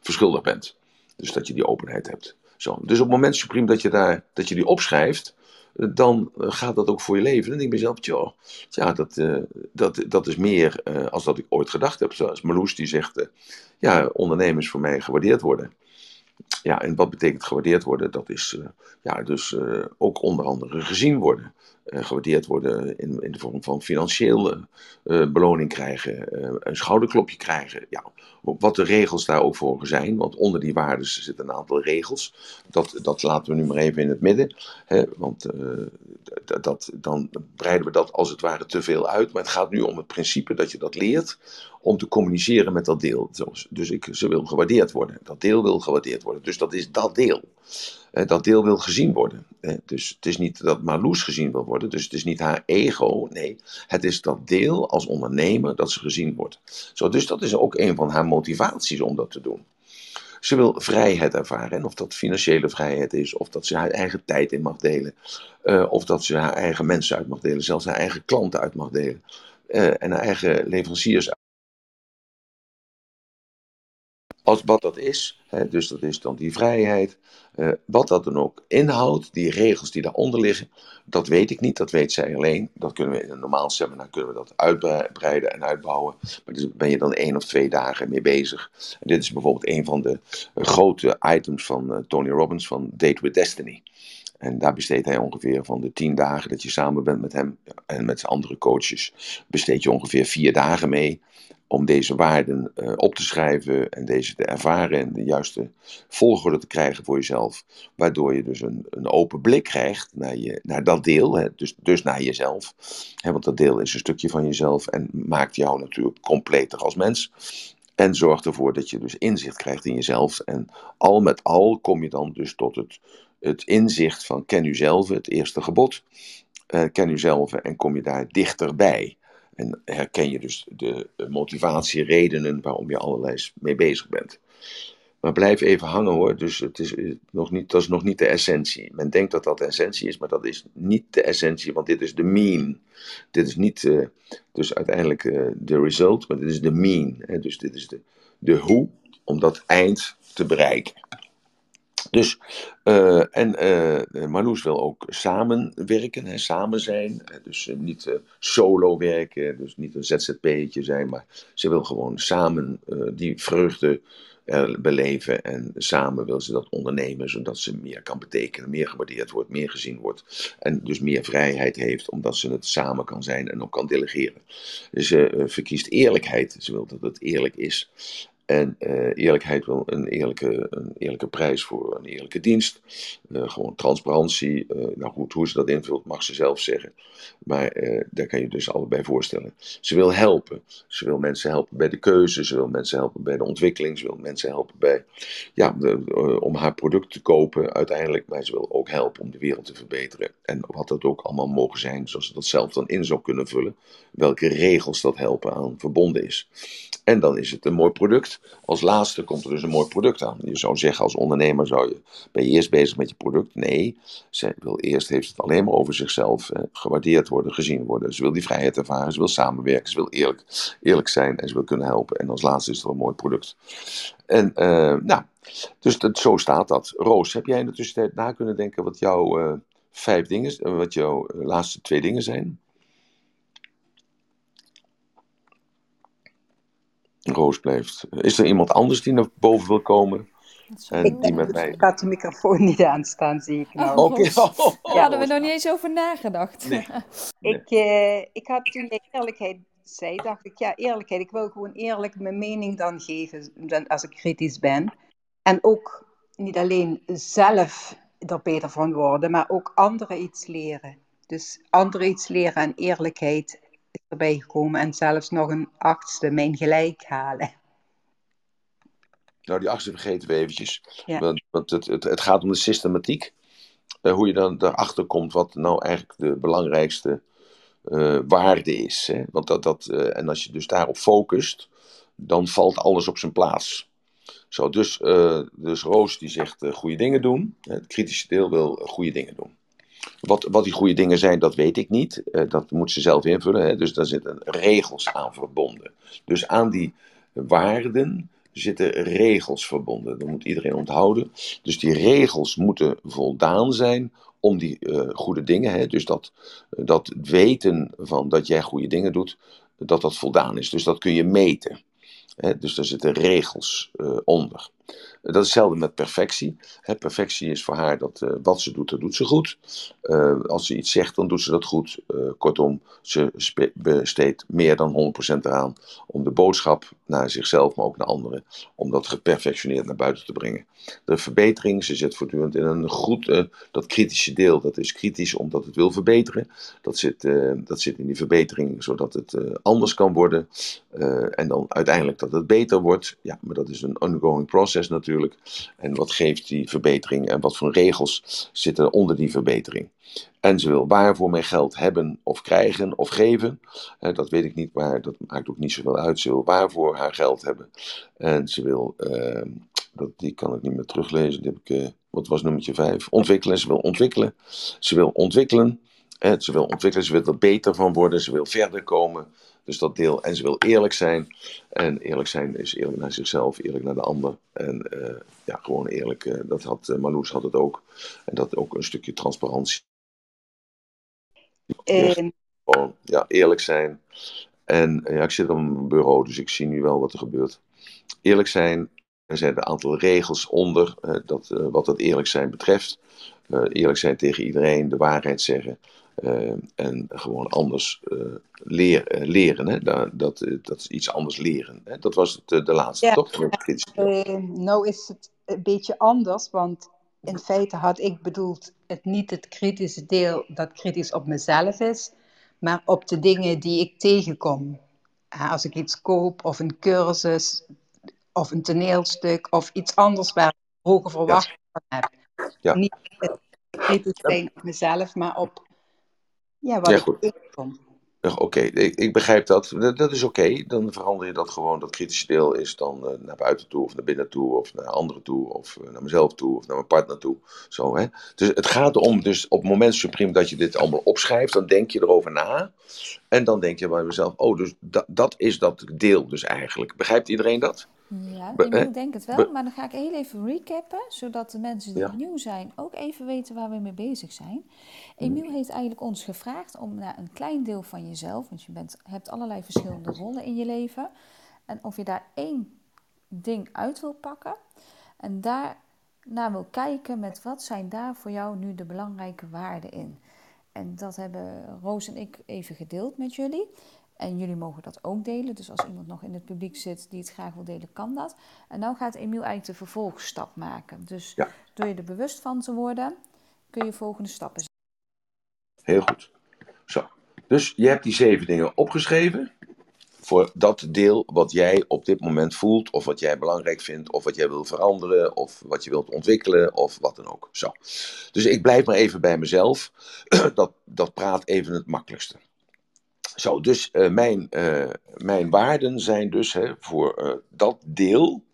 verschuldigd bent. Dus dat je die openheid hebt. Zo. Dus op het moment, Supreme, dat je, daar, dat je die opschrijft, dan gaat dat ook voor je leven. Denk ik mezelf, joh, ja, dat, dat, dat is meer eh, als dat ik ooit gedacht heb. Zoals Marloes die zegt, eh, ja, ondernemers voor mij gewaardeerd worden. Ja, en wat betekent gewaardeerd worden? Dat is eh, ja, dus eh, ook onder andere gezien worden. Eh, gewaardeerd worden in, in de vorm van financiële eh, beloning krijgen, eh, een schouderklopje krijgen. Ja, wat de regels daar ook voor zijn, want onder die waarden zitten een aantal regels. Dat, dat laten we nu maar even in het midden, hè, want dat, dan breiden we dat als het ware te veel uit. Maar het gaat nu om het principe dat je dat leert om te communiceren met dat deel. Dus ik, ze wil gewaardeerd worden. Dat deel wil gewaardeerd worden. Dus dat is dat deel. Eh, Dat deel wil gezien worden. Eh, Dus het is niet dat Marloes gezien wil worden. Dus het is niet haar ego. Nee, het is dat deel als ondernemer dat ze gezien wordt. Zo, dus dat is ook een van haar motivaties om dat te doen. Ze wil vrijheid ervaren. En of dat financiële vrijheid is, of dat ze haar eigen tijd in mag delen. eh, of dat ze haar eigen mensen uit mag delen, zelfs haar eigen klanten uit mag delen. en haar eigen leveranciers als wat dat is, hè, dus dat is dan die vrijheid, eh, wat dat dan ook inhoudt, die regels die daaronder liggen, dat weet ik niet, dat weet zij alleen. Dat kunnen we in een normaal seminar kunnen we dat uitbreiden en uitbouwen. Maar daar ben je dan één of twee dagen mee bezig. En dit is bijvoorbeeld een van de eh, grote items van eh, Tony Robbins van Date with Destiny. En daar besteedt hij ongeveer van de tien dagen dat je samen bent met hem en met andere coaches, besteed je ongeveer vier dagen mee om deze waarden uh, op te schrijven en deze te ervaren en de juiste volgorde te krijgen voor jezelf. Waardoor je dus een, een open blik krijgt naar, je, naar dat deel, hè, dus, dus naar jezelf. Hè, want dat deel is een stukje van jezelf en maakt jou natuurlijk completer als mens. En zorgt ervoor dat je dus inzicht krijgt in jezelf. En al met al kom je dan dus tot het, het inzicht van ken u zelf, het eerste gebod. Uh, ken u zelf en kom je daar dichterbij. En herken je dus de motivatie, redenen waarom je allerlei mee bezig bent. Maar blijf even hangen hoor, dus het is nog niet, dat is nog niet de essentie. Men denkt dat dat de essentie is, maar dat is niet de essentie, want dit is de mean. Dit is niet uh, dus uiteindelijk de result, maar dit is de mean. Hè? Dus dit is de, de hoe om dat eind te bereiken. Dus, uh, en uh, Marloes wil ook samenwerken, hè, samen zijn. Dus uh, niet solo werken, dus niet een ZZP'tje zijn, maar ze wil gewoon samen die vreugde beleven. En samen wil ze dat ondernemen, zodat ze meer kan betekenen, meer gewaardeerd wordt, meer gezien wordt. En dus meer vrijheid heeft, omdat ze het samen kan zijn en ook kan delegeren. Ze verkiest eerlijkheid, ze wil dat het eerlijk is. En uh, eerlijkheid wil een eerlijke, een eerlijke prijs voor een eerlijke dienst. Uh, gewoon transparantie. Uh, nou goed, hoe ze dat invult mag ze zelf zeggen. Maar daar kan je dus allebei voorstellen. Ze wil helpen. Ze wil mensen helpen bij de keuze. Ze wil mensen helpen bij de ontwikkeling. Ze wil mensen helpen bij, ja, om haar product te kopen uiteindelijk. Maar ze wil ook helpen om de wereld te verbeteren. En wat dat ook allemaal mogen zijn, zoals ze dat zelf dan in zou kunnen vullen. Welke regels dat helpen aan verbonden is. En dan is het een mooi product. Als laatste komt er dus een mooi product aan. Je zou zeggen als ondernemer zou je, ben je eerst bezig met je product. Nee, ze wil eerst heeft het alleen maar over zichzelf. Eh, gewaardeerd worden, gezien worden. Ze wil die vrijheid ervaren, ze wil samenwerken, ze wil eerlijk, eerlijk zijn en ze wil kunnen helpen. En als laatste is het een mooi product. En uh, nou, dus dat, zo staat dat. Roos, heb jij in de tussentijd na kunnen denken wat jouw uh, vijf dingen, wat jouw laatste twee dingen zijn? Roos blijft. Is er iemand anders die naar boven wil komen? En ik, die met mij... ik had de microfoon niet aanstaan, zie ik nou. Oh, Oké. Daar Ja, hadden we nog niet eens over nagedacht. Nee. Ik, eh, ik had toen je eerlijkheid zei, dacht ik, ja, eerlijkheid. Ik wil gewoon eerlijk mijn mening dan geven dan als ik kritisch ben. En ook niet alleen zelf er beter van worden, maar ook anderen iets leren. Dus anderen iets leren en eerlijkheid is erbij gekomen. En zelfs nog een achtste, mijn gelijk halen. Nou, die achtste vergeten we eventjes. Ja. Want, want het, het, het gaat om de systematiek. Eh, hoe je dan erachter komt wat nou eigenlijk de belangrijkste eh, waarde is. Hè? Want dat, dat, eh, en als je dus daarop focust, dan valt alles op zijn plaats. Zo, dus, dus Roos die zegt goede dingen doen. Het kritische deel wil goede dingen doen. Wat, wat die goede dingen zijn, dat weet ik niet. Eh, dat moet ze zelf invullen. Hè? Dus daar zitten regels aan verbonden. Dus aan die waarden zitten regels verbonden. Dat moet iedereen onthouden. Dus die regels moeten voldaan zijn om die eh, goede dingen, hè? dus dat, dat weten van dat jij goede dingen doet, dat dat voldaan is. Dus dat kun je meten. Hè? Dus daar zitten regels eh, onder. Dat is hetzelfde met perfectie. Hè, perfectie is voor haar dat eh, wat ze doet, dat doet ze goed. Eh, als ze iets zegt, dan doet ze dat goed. Eh, kortom, ze besteedt meer dan 100% eraan om de boodschap naar zichzelf, maar ook naar anderen, om dat geperfectioneerd naar buiten te brengen. De verbetering, ze zit voortdurend in een goed, dat kritische deel, dat is kritisch omdat het wil verbeteren. Dat zit, dat zit in die verbetering, zodat het anders kan worden. En dan uiteindelijk dat het beter wordt. Ja, maar dat is een ongoing process natuurlijk. En wat geeft die verbetering en wat voor regels zitten onder die verbetering? En ze wil waarvoor mijn geld hebben of krijgen of geven. Eh, dat weet ik niet, maar dat maakt ook niet zoveel uit. Ze wil waarvoor haar geld hebben. En ze wil eh, dat, die kan ik niet meer teruglezen. Die heb ik, eh, wat was nummertje 5? Ontwikkelen. Ze wil ontwikkelen. Ze wil ontwikkelen. Hè, ze wil ontwikkelen. Ze wil er beter van worden. Ze wil verder komen. Dus dat deel. En ze wil eerlijk zijn. En eerlijk zijn is eerlijk naar zichzelf, eerlijk naar de ander. En eh, ja, gewoon eerlijk. eh, dat had uh, Marloes had het ook. En dat ook een stukje transparantie. En Gewoon ja, eerlijk zijn. En ja, ik zit op een bureau, dus ik zie nu wel wat er gebeurt. Eerlijk zijn. Er zijn een aantal regels onder dat, wat het eerlijk zijn betreft. Eerlijk zijn tegen iedereen, de waarheid zeggen. Eh, en gewoon anders eh, leer, eh, leren. Hè? Dat, dat, dat is iets anders leren. Hè? Dat was het, de laatste, Ja. toch? Nou is het een beetje anders, want in feite had ik bedoeld het niet het kritische deel dat kritisch op mezelf is, maar op de dingen die ik tegenkom. Als ik iets koop of een cursus of een toneelstuk of iets anders waar ik hoge verwachtingen van heb. Ja. Niet het kritisch zijn op mezelf, maar op ja, wat Ja, ik goed. Ja, Oké, ik, ik begrijp dat. Dat, dat is oké. Dan verander je dat gewoon. Dat kritische deel is dan eh, naar buiten toe, of naar binnen toe, of naar anderen toe, of eh, naar mezelf toe, of naar mijn partner toe. Zo, hè? Dus het gaat erom, dus op het moment supreme dat je dit allemaal opschrijft, dan denk je erover na. En dan denk je bij jezelf, oh, dus dat is dat deel dus eigenlijk. Begrijpt iedereen dat? Ja, Be- ik denk het wel, maar dan ga ik heel even recappen, zodat de mensen die Ja. nieuw zijn ook even weten waar we mee bezig zijn. Hm. Emiel heeft eigenlijk ons gevraagd om naar een klein deel van jezelf, want je bent, hebt allerlei verschillende rollen in je leven, en of je daar één ding uit wil pakken en daarna wil kijken met wat zijn daar voor jou nu de belangrijke waarden in. En dat hebben Roos en ik even gedeeld met jullie. En jullie mogen dat ook delen. Dus als iemand nog in het publiek zit die het graag wil delen, kan dat. En nou gaat Emiel eigenlijk de vervolgstap maken. Dus Ja. door je er bewust van te worden, kun je volgende stappen zetten. Heel goed. Zo. Dus je hebt die zeven dingen opgeschreven. Voor dat deel wat jij op dit moment voelt, of wat jij belangrijk vindt, of wat jij wil veranderen, of wat je wilt ontwikkelen, of wat dan ook. Zo. Dus ik blijf maar even bij mezelf. Dat, dat praat even het makkelijkste. Zo, dus eh, mijn, eh, mijn waarden zijn dus hè, voor eh, dat deel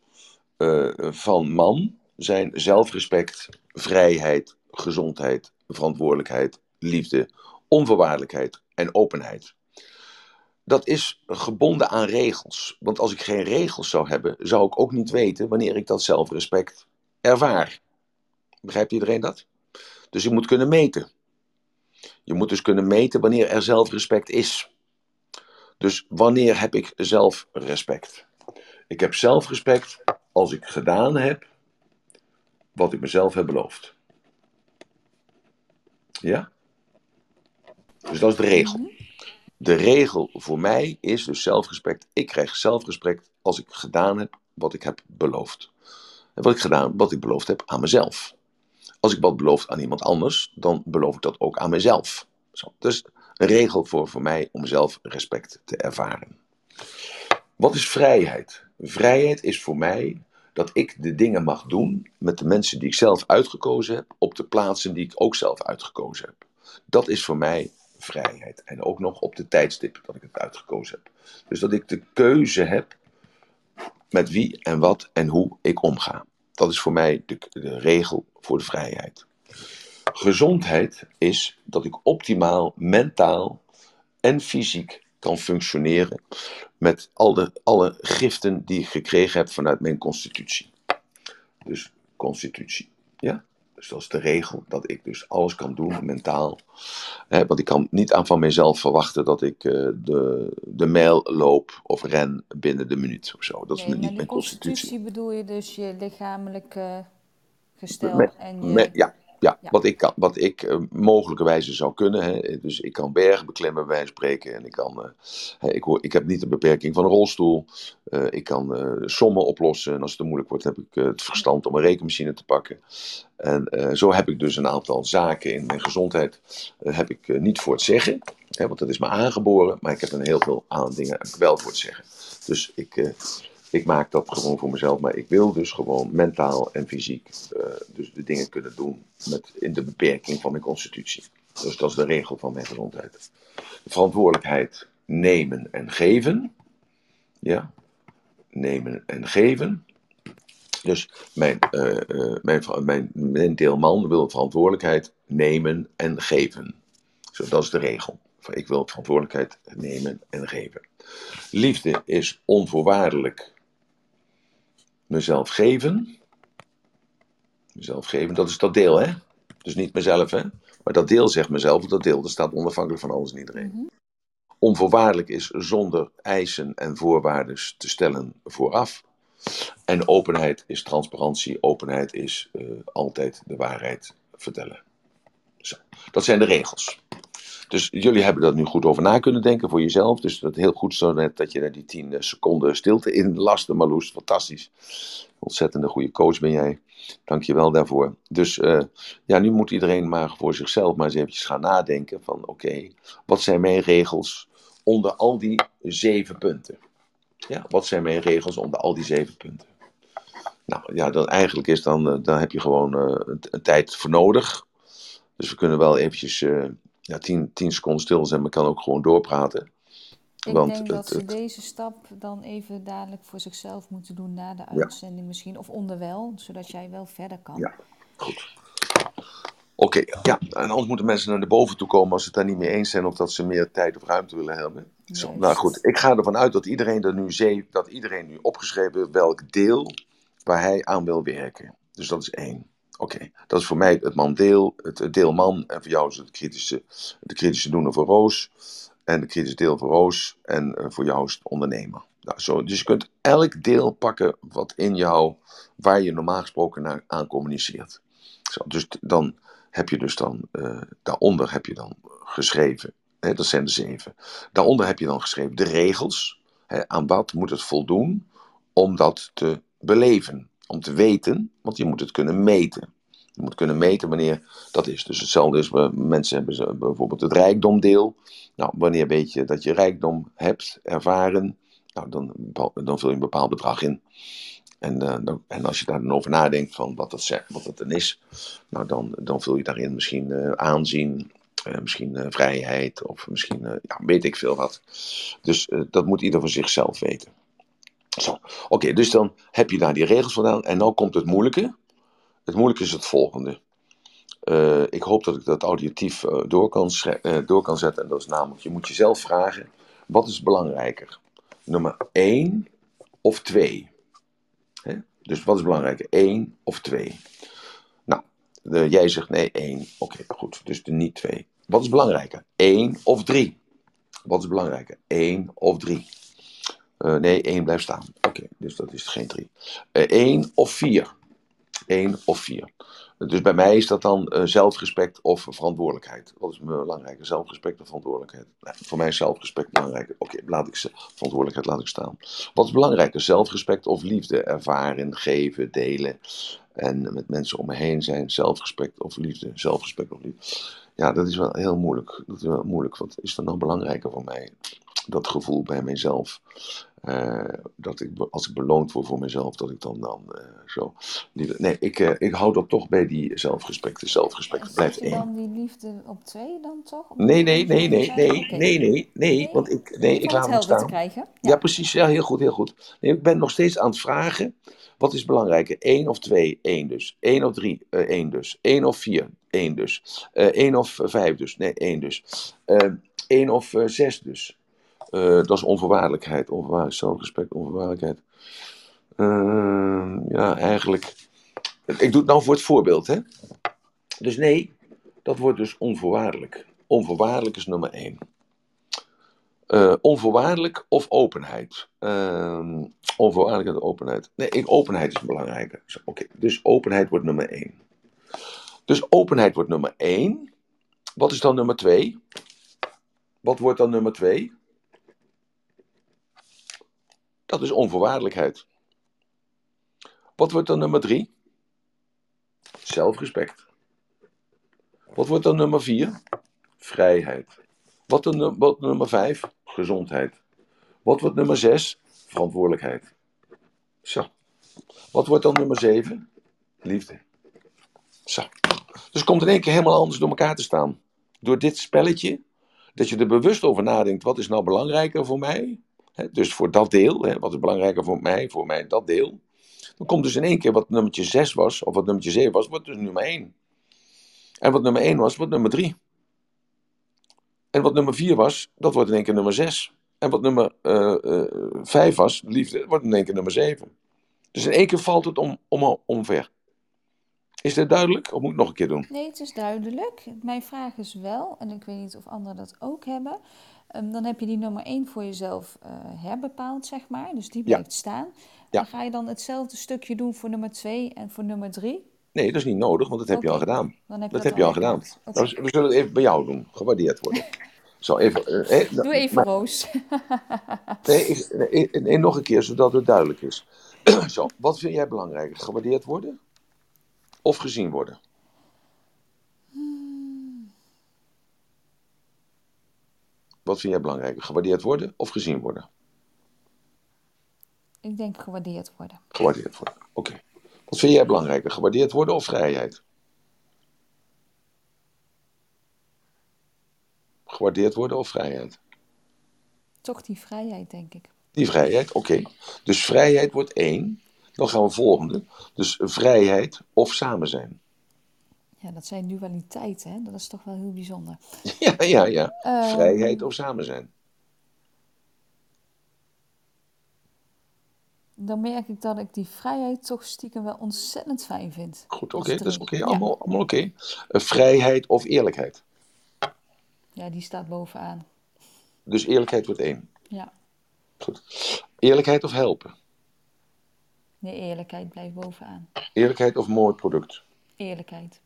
van man zijn zelfrespect, vrijheid, gezondheid, verantwoordelijkheid, liefde, onvoorwaardelijkheid en openheid. Dat is gebonden aan regels. Want als ik geen regels zou hebben, zou ik ook niet weten wanneer ik dat zelfrespect ervaar. Begrijpt iedereen dat? Dus je moet kunnen meten. Je moet dus kunnen meten wanneer er zelfrespect is. Dus wanneer heb ik zelfrespect? Ik heb zelfrespect als ik gedaan heb wat ik mezelf heb beloofd. Ja? Dus dat is de regel. De regel voor mij is dus zelfrespect. Ik krijg zelfrespect als ik gedaan heb wat ik heb beloofd. En wat ik gedaan, wat ik beloofd heb aan mezelf. Als ik wat beloof aan iemand anders, dan beloof ik dat ook aan mezelf. Zo, dus een regel voor, voor mij om zelfrespect te ervaren. Wat is vrijheid? Vrijheid is voor mij dat ik de dingen mag doen met de mensen die ik zelf uitgekozen heb, op de plaatsen die ik ook zelf uitgekozen heb. Dat is voor mij vrijheid. En ook nog op de tijdstip dat ik het uitgekozen heb. Dus dat ik de keuze heb met wie en wat en hoe ik omga. Dat is voor mij de, de regel voor de vrijheid. Gezondheid is dat ik optimaal mentaal en fysiek kan functioneren met alle, alle giften die ik gekregen heb vanuit mijn constitutie. Dus constitutie, ja. Dus dat is de regel, dat ik dus alles kan doen mentaal. Hè, want ik kan niet aan van mezelf verwachten dat ik eh, de, de mijl loop of ren binnen de minuut of zo. Dat is niet mijn constitutie. constitutie bedoel je dus je lichamelijk eh, gestel en je... Ja, ja, Ja. wat ik, kan, wat ik eh, mogelijkerwijze zou kunnen. Hè. Dus ik kan bergen beklimmen, bij spreken. En ik, kan, eh, ik, hoor, ik heb niet de beperking van een rolstoel. Eh, ik kan sommen oplossen. En als het te moeilijk wordt, heb ik het verstand om een rekenmachine te pakken. En zo heb ik dus een aantal zaken in mijn gezondheid. heb ik niet voor het zeggen. Hè, want dat is me aangeboren. Maar ik heb een heel veel aan dingen wel voor het zeggen. Dus ik, ik maak dat gewoon voor mezelf. Maar ik wil dus gewoon mentaal en fysiek eh, dus de dingen kunnen doen met, in de beperking van mijn constitutie. Dus dat is de regel van mijn gezondheid. Verantwoordelijkheid nemen en geven. Ja, nemen en geven. Dus mijn, uh, uh, mijn, mijn, deelman wil verantwoordelijkheid nemen en geven. Zo, dat is de regel. Ik wil verantwoordelijkheid nemen en geven. Liefde is onvoorwaardelijk mezelf geven. Mezelf geven, dat is dat deel, hè? Dus niet mezelf, hè? Maar dat deel zegt mezelf, dat deel dat staat onafhankelijk van alles en iedereen. Mm -hmm. Onvoorwaardelijk is zonder eisen en voorwaarden te stellen vooraf. En openheid is transparantie. Openheid is uh, altijd de waarheid vertellen. Zo. Dat zijn de regels. Dus jullie hebben dat nu goed over na kunnen denken voor jezelf. Dus dat heel goed zo net dat je naar die 10 seconden stilte in laste, Marloes. Fantastisch. Ontzettende goede coach ben jij. Dank je wel daarvoor. Dus uh, ja, nu moet iedereen maar voor zichzelf maar eens eventjes gaan nadenken van oké, wat zijn mijn regels onder al die zeven punten? Ja, wat zijn mijn regels onder al die zeven punten? Nou ja, dan eigenlijk is dan, uh, dan heb je gewoon een, een, tijd voor nodig. Dus we kunnen wel eventjes ja, tien, tien seconden stil zijn, maar kan ook gewoon doorpraten. Ik Want denk dat ze het, deze stap dan even dadelijk voor zichzelf moeten doen na de uitzending ja. misschien. Of onderwel, zodat jij wel verder kan. Ja, goed. Oké, okay, ja. En anders moeten mensen naar de boven toe komen als ze het daar niet mee eens zijn of dat ze meer tijd of ruimte willen hebben. Zo, nou goed, ik ga ervan uit dat iedereen er nu zee, dat iedereen nu opgeschreven heeft welk deel waar hij aan wil werken. Dus dat is één. Oké, dat is voor mij het mandeel, het deel man. En voor jou is het kritische, de kritische doener voor Roos. En de kritische deel voor Roos. En uh, voor jou is het ondernemer. Nou, zo, dus je kunt elk deel pakken wat in jou, waar je normaal gesproken naar, aan communiceert. Zo, dus dan heb je dus dan, uh, daaronder heb je dan geschreven, hè, dat zijn de zeven. Daaronder heb je dan geschreven de regels. Hè, aan wat moet het voldoen om dat te beleven om te weten, want je moet het kunnen meten. Je moet kunnen meten wanneer dat is. Dus hetzelfde is, mensen hebben bijvoorbeeld het rijkdomdeel. Nou, wanneer weet je dat je rijkdom hebt ervaren, nou, dan, dan vul je een bepaald bedrag in. En, dan, en als je daar dan over nadenkt van wat dat, zegt, wat dat dan is, nou, dan, dan vul je daarin misschien uh, aanzien, misschien vrijheid of misschien, ja, weet ik veel wat. Dus dat moet ieder voor zichzelf weten. Zo, oké, dus dan heb je daar die regels vandaan. En nu komt het moeilijke. Het moeilijke is het volgende. Uh, ik hoop dat ik dat auditief uh, door, kan uh, door kan zetten. En dat is namelijk, je moet jezelf vragen, wat is belangrijker? Nummer 1 of 2? Dus wat is belangrijker, 1 of 2? Nou, de, jij zegt nee, 1. Oké, goed, dus de niet 2. Wat is belangrijker, 1 of 3? Wat is belangrijker, 1 of 3? Uh, nee, 1 blijft staan. Oké, dus dat is geen 3. Uh, 1 of 4. 1 of 4. Dus bij mij is dat dan uh, zelfrespect of verantwoordelijkheid. Wat is belangrijker? Zelfrespect of verantwoordelijkheid? Nee, voor mij is zelfrespect belangrijker. Oké, laat ik verantwoordelijkheid laat ik staan. Wat is belangrijker? Zelfrespect of liefde? Ervaren, geven, delen. En met mensen om me heen zijn. Zelfrespect of liefde? Zelfrespect of liefde. Ja, dat is wel heel moeilijk. Dat is wel moeilijk. Wat is er nou belangrijker voor mij? Dat gevoel bij mezelf. Uh, dat ik, als ik beloond word voor mezelf, dat ik dan, dan uh, zo. Nee, ik, uh, ik hou dat toch bij die zelfrespect. De zelfrespect blijft één. dan die liefde op twee dan toch? Op nee, nee, nee, nee, nee, okay. nee, nee, nee, want ik, nee, ik laat hem staan. Krijgen. Ja. ja. precies. Ja, heel goed, heel goed. Nee, ik ben nog steeds aan het vragen. Wat is belangrijker? 1 of 2? 1 dus. 1 of 3? 1 dus. 1 of 4? 1 dus. 1 of 5 dus. Nee, 1 dus. 1 of 6 dus. Uh, dat is onvoorwaardelijkheid, onvoorwaardelijk zelfrespect, onvoorwaardelijkheid. Uh, ja, eigenlijk. Ik doe het nou voor het voorbeeld, hè? Dus nee, dat wordt dus onvoorwaardelijk. Onvoorwaardelijk is nummer één. Uh, onvoorwaardelijk of openheid? Uh, onvoorwaardelijkheid of openheid? Nee, openheid is belangrijker. Oké, okay, dus openheid wordt nummer één. Dus openheid wordt nummer één. Wat is dan nummer twee? Wat wordt dan nummer twee? Dat is onvoorwaardelijkheid. Wat wordt dan nummer drie? Zelfrespect. Wat wordt dan nummer vier? Vrijheid. Wat dan wat nummer vijf? Gezondheid. Wat wordt nummer zes? Verantwoordelijkheid. Zo. Wat wordt dan nummer zeven? Liefde. Zo. Dus het komt in één keer helemaal anders door elkaar te staan. Door dit spelletje, dat je er bewust over nadenkt, wat is nou belangrijker voor mij? Dus voor dat deel, wat is belangrijker voor mij, voor mij dat deel. Dan komt dus in één keer wat nummertje 6 was, of wat nummertje 7 was, wordt dus nummer 1. En wat nummer 1 was, wordt nummer 3. En wat nummer 4 was, dat wordt in één keer nummer 6. En wat nummer uh, uh, 5 was, liefde, wordt in één keer nummer 7. Dus in één keer valt het om, om, omver. Is dit duidelijk? Of moet ik nog een keer doen? Nee, het is duidelijk. Mijn vraag is wel, en ik weet niet of anderen dat ook hebben. Um, dan heb je die nummer 1 voor jezelf uh, herbepaald, zeg maar. Dus die blijft ja. staan. Ja. En ga je dan hetzelfde stukje doen voor nummer 2 en voor nummer 3? Nee, dat is niet nodig, want dat heb okay. je al gedaan. Dan heb dat je heb je al gedaan. Okay. Nou, we zullen het even bij jou doen, gewaardeerd worden. Zo, even, eh, Doe even maar, Roos. nee, ik, nee, nee, nog een keer, zodat het duidelijk is. Zo, wat vind jij belangrijker? Gewaardeerd worden of gezien worden? Wat vind jij belangrijker? Gewaardeerd worden of gezien worden? Ik denk gewaardeerd worden. Gewaardeerd worden, oké. Okay. Wat vind jij belangrijker? Gewaardeerd worden of vrijheid? Gewaardeerd worden of vrijheid? Toch die vrijheid, denk ik. Die vrijheid, oké. Okay. Dus vrijheid wordt één. Dan gaan we volgende. Dus vrijheid of samen zijn. Ja, dat zijn dualiteiten, hè? Dat is toch wel heel bijzonder. Ja, ja, ja. Ehm, Vrijheid of samen zijn. Dan merk ik dat ik die vrijheid toch stiekem wel ontzettend fijn vind. Goed, oké. dat is oké. Allemaal, allemaal oké. Eh, Vrijheid of eerlijkheid. Ja, die staat bovenaan. Dus eerlijkheid wordt één. Ja. Goed. Eerlijkheid of helpen. Nee, eerlijkheid blijft bovenaan. Eerlijkheid of mooi product. Eerlijkheid.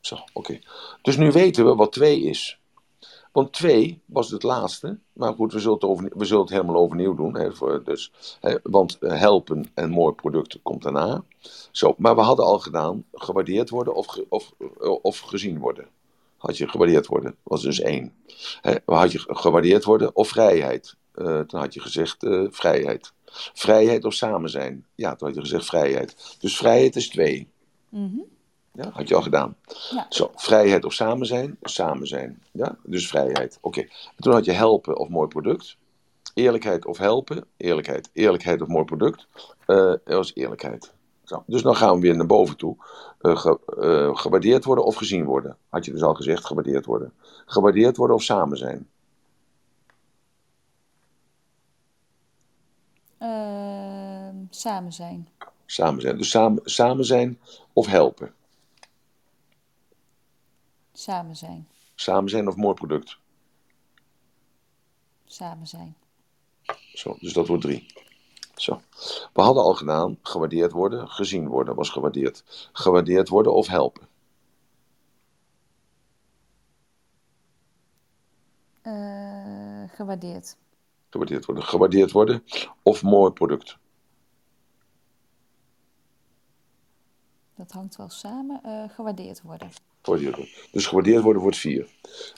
Zo, oké. Dus nu weten we wat 2 is. Want 2 was het laatste. Maar goed, we zullen het, over, we zullen het helemaal overnieuw doen. Hè, voor, dus, hè, want helpen en mooi product komt daarna. Zo, maar we hadden al gedaan gewaardeerd worden of, of, eh, of gezien worden. Had je gewaardeerd worden, was dus één. Had je gewaardeerd worden of vrijheid. Eh, toen had je gezegd eh, vrijheid. Vrijheid of samen zijn. Ja, toen had je gezegd vrijheid. Dus vrijheid is twee. Mhm. Ja, had je al gedaan. Ja. Zo, vrijheid of samen zijn? Samen zijn. Ja, dus vrijheid. Oké. En Toen had je helpen of mooi product. Eerlijkheid of helpen. Eerlijkheid. Eerlijkheid of mooi product. Dat was eerlijkheid. Zo. Dus dan gaan we weer naar boven toe. Ge- eh, gewaardeerd worden of gezien worden. Had je dus al gezegd, gewaardeerd worden. Gewaardeerd worden of samen zijn. Ehm, samen zijn. Samen zijn. Dus samen, samen zijn of helpen. Samen zijn. Samen zijn of mooi product. Samen zijn. Zo, dus dat wordt drie. Zo. We hadden al gedaan, gewaardeerd worden, gezien worden was gewaardeerd. Gewaardeerd worden of helpen. Eh, gewaardeerd. Gewaardeerd worden. Gewaardeerd worden of mooi product. Dat hangt wel samen. Eh, gewaardeerd worden. Dus gewaardeerd worden wordt vier.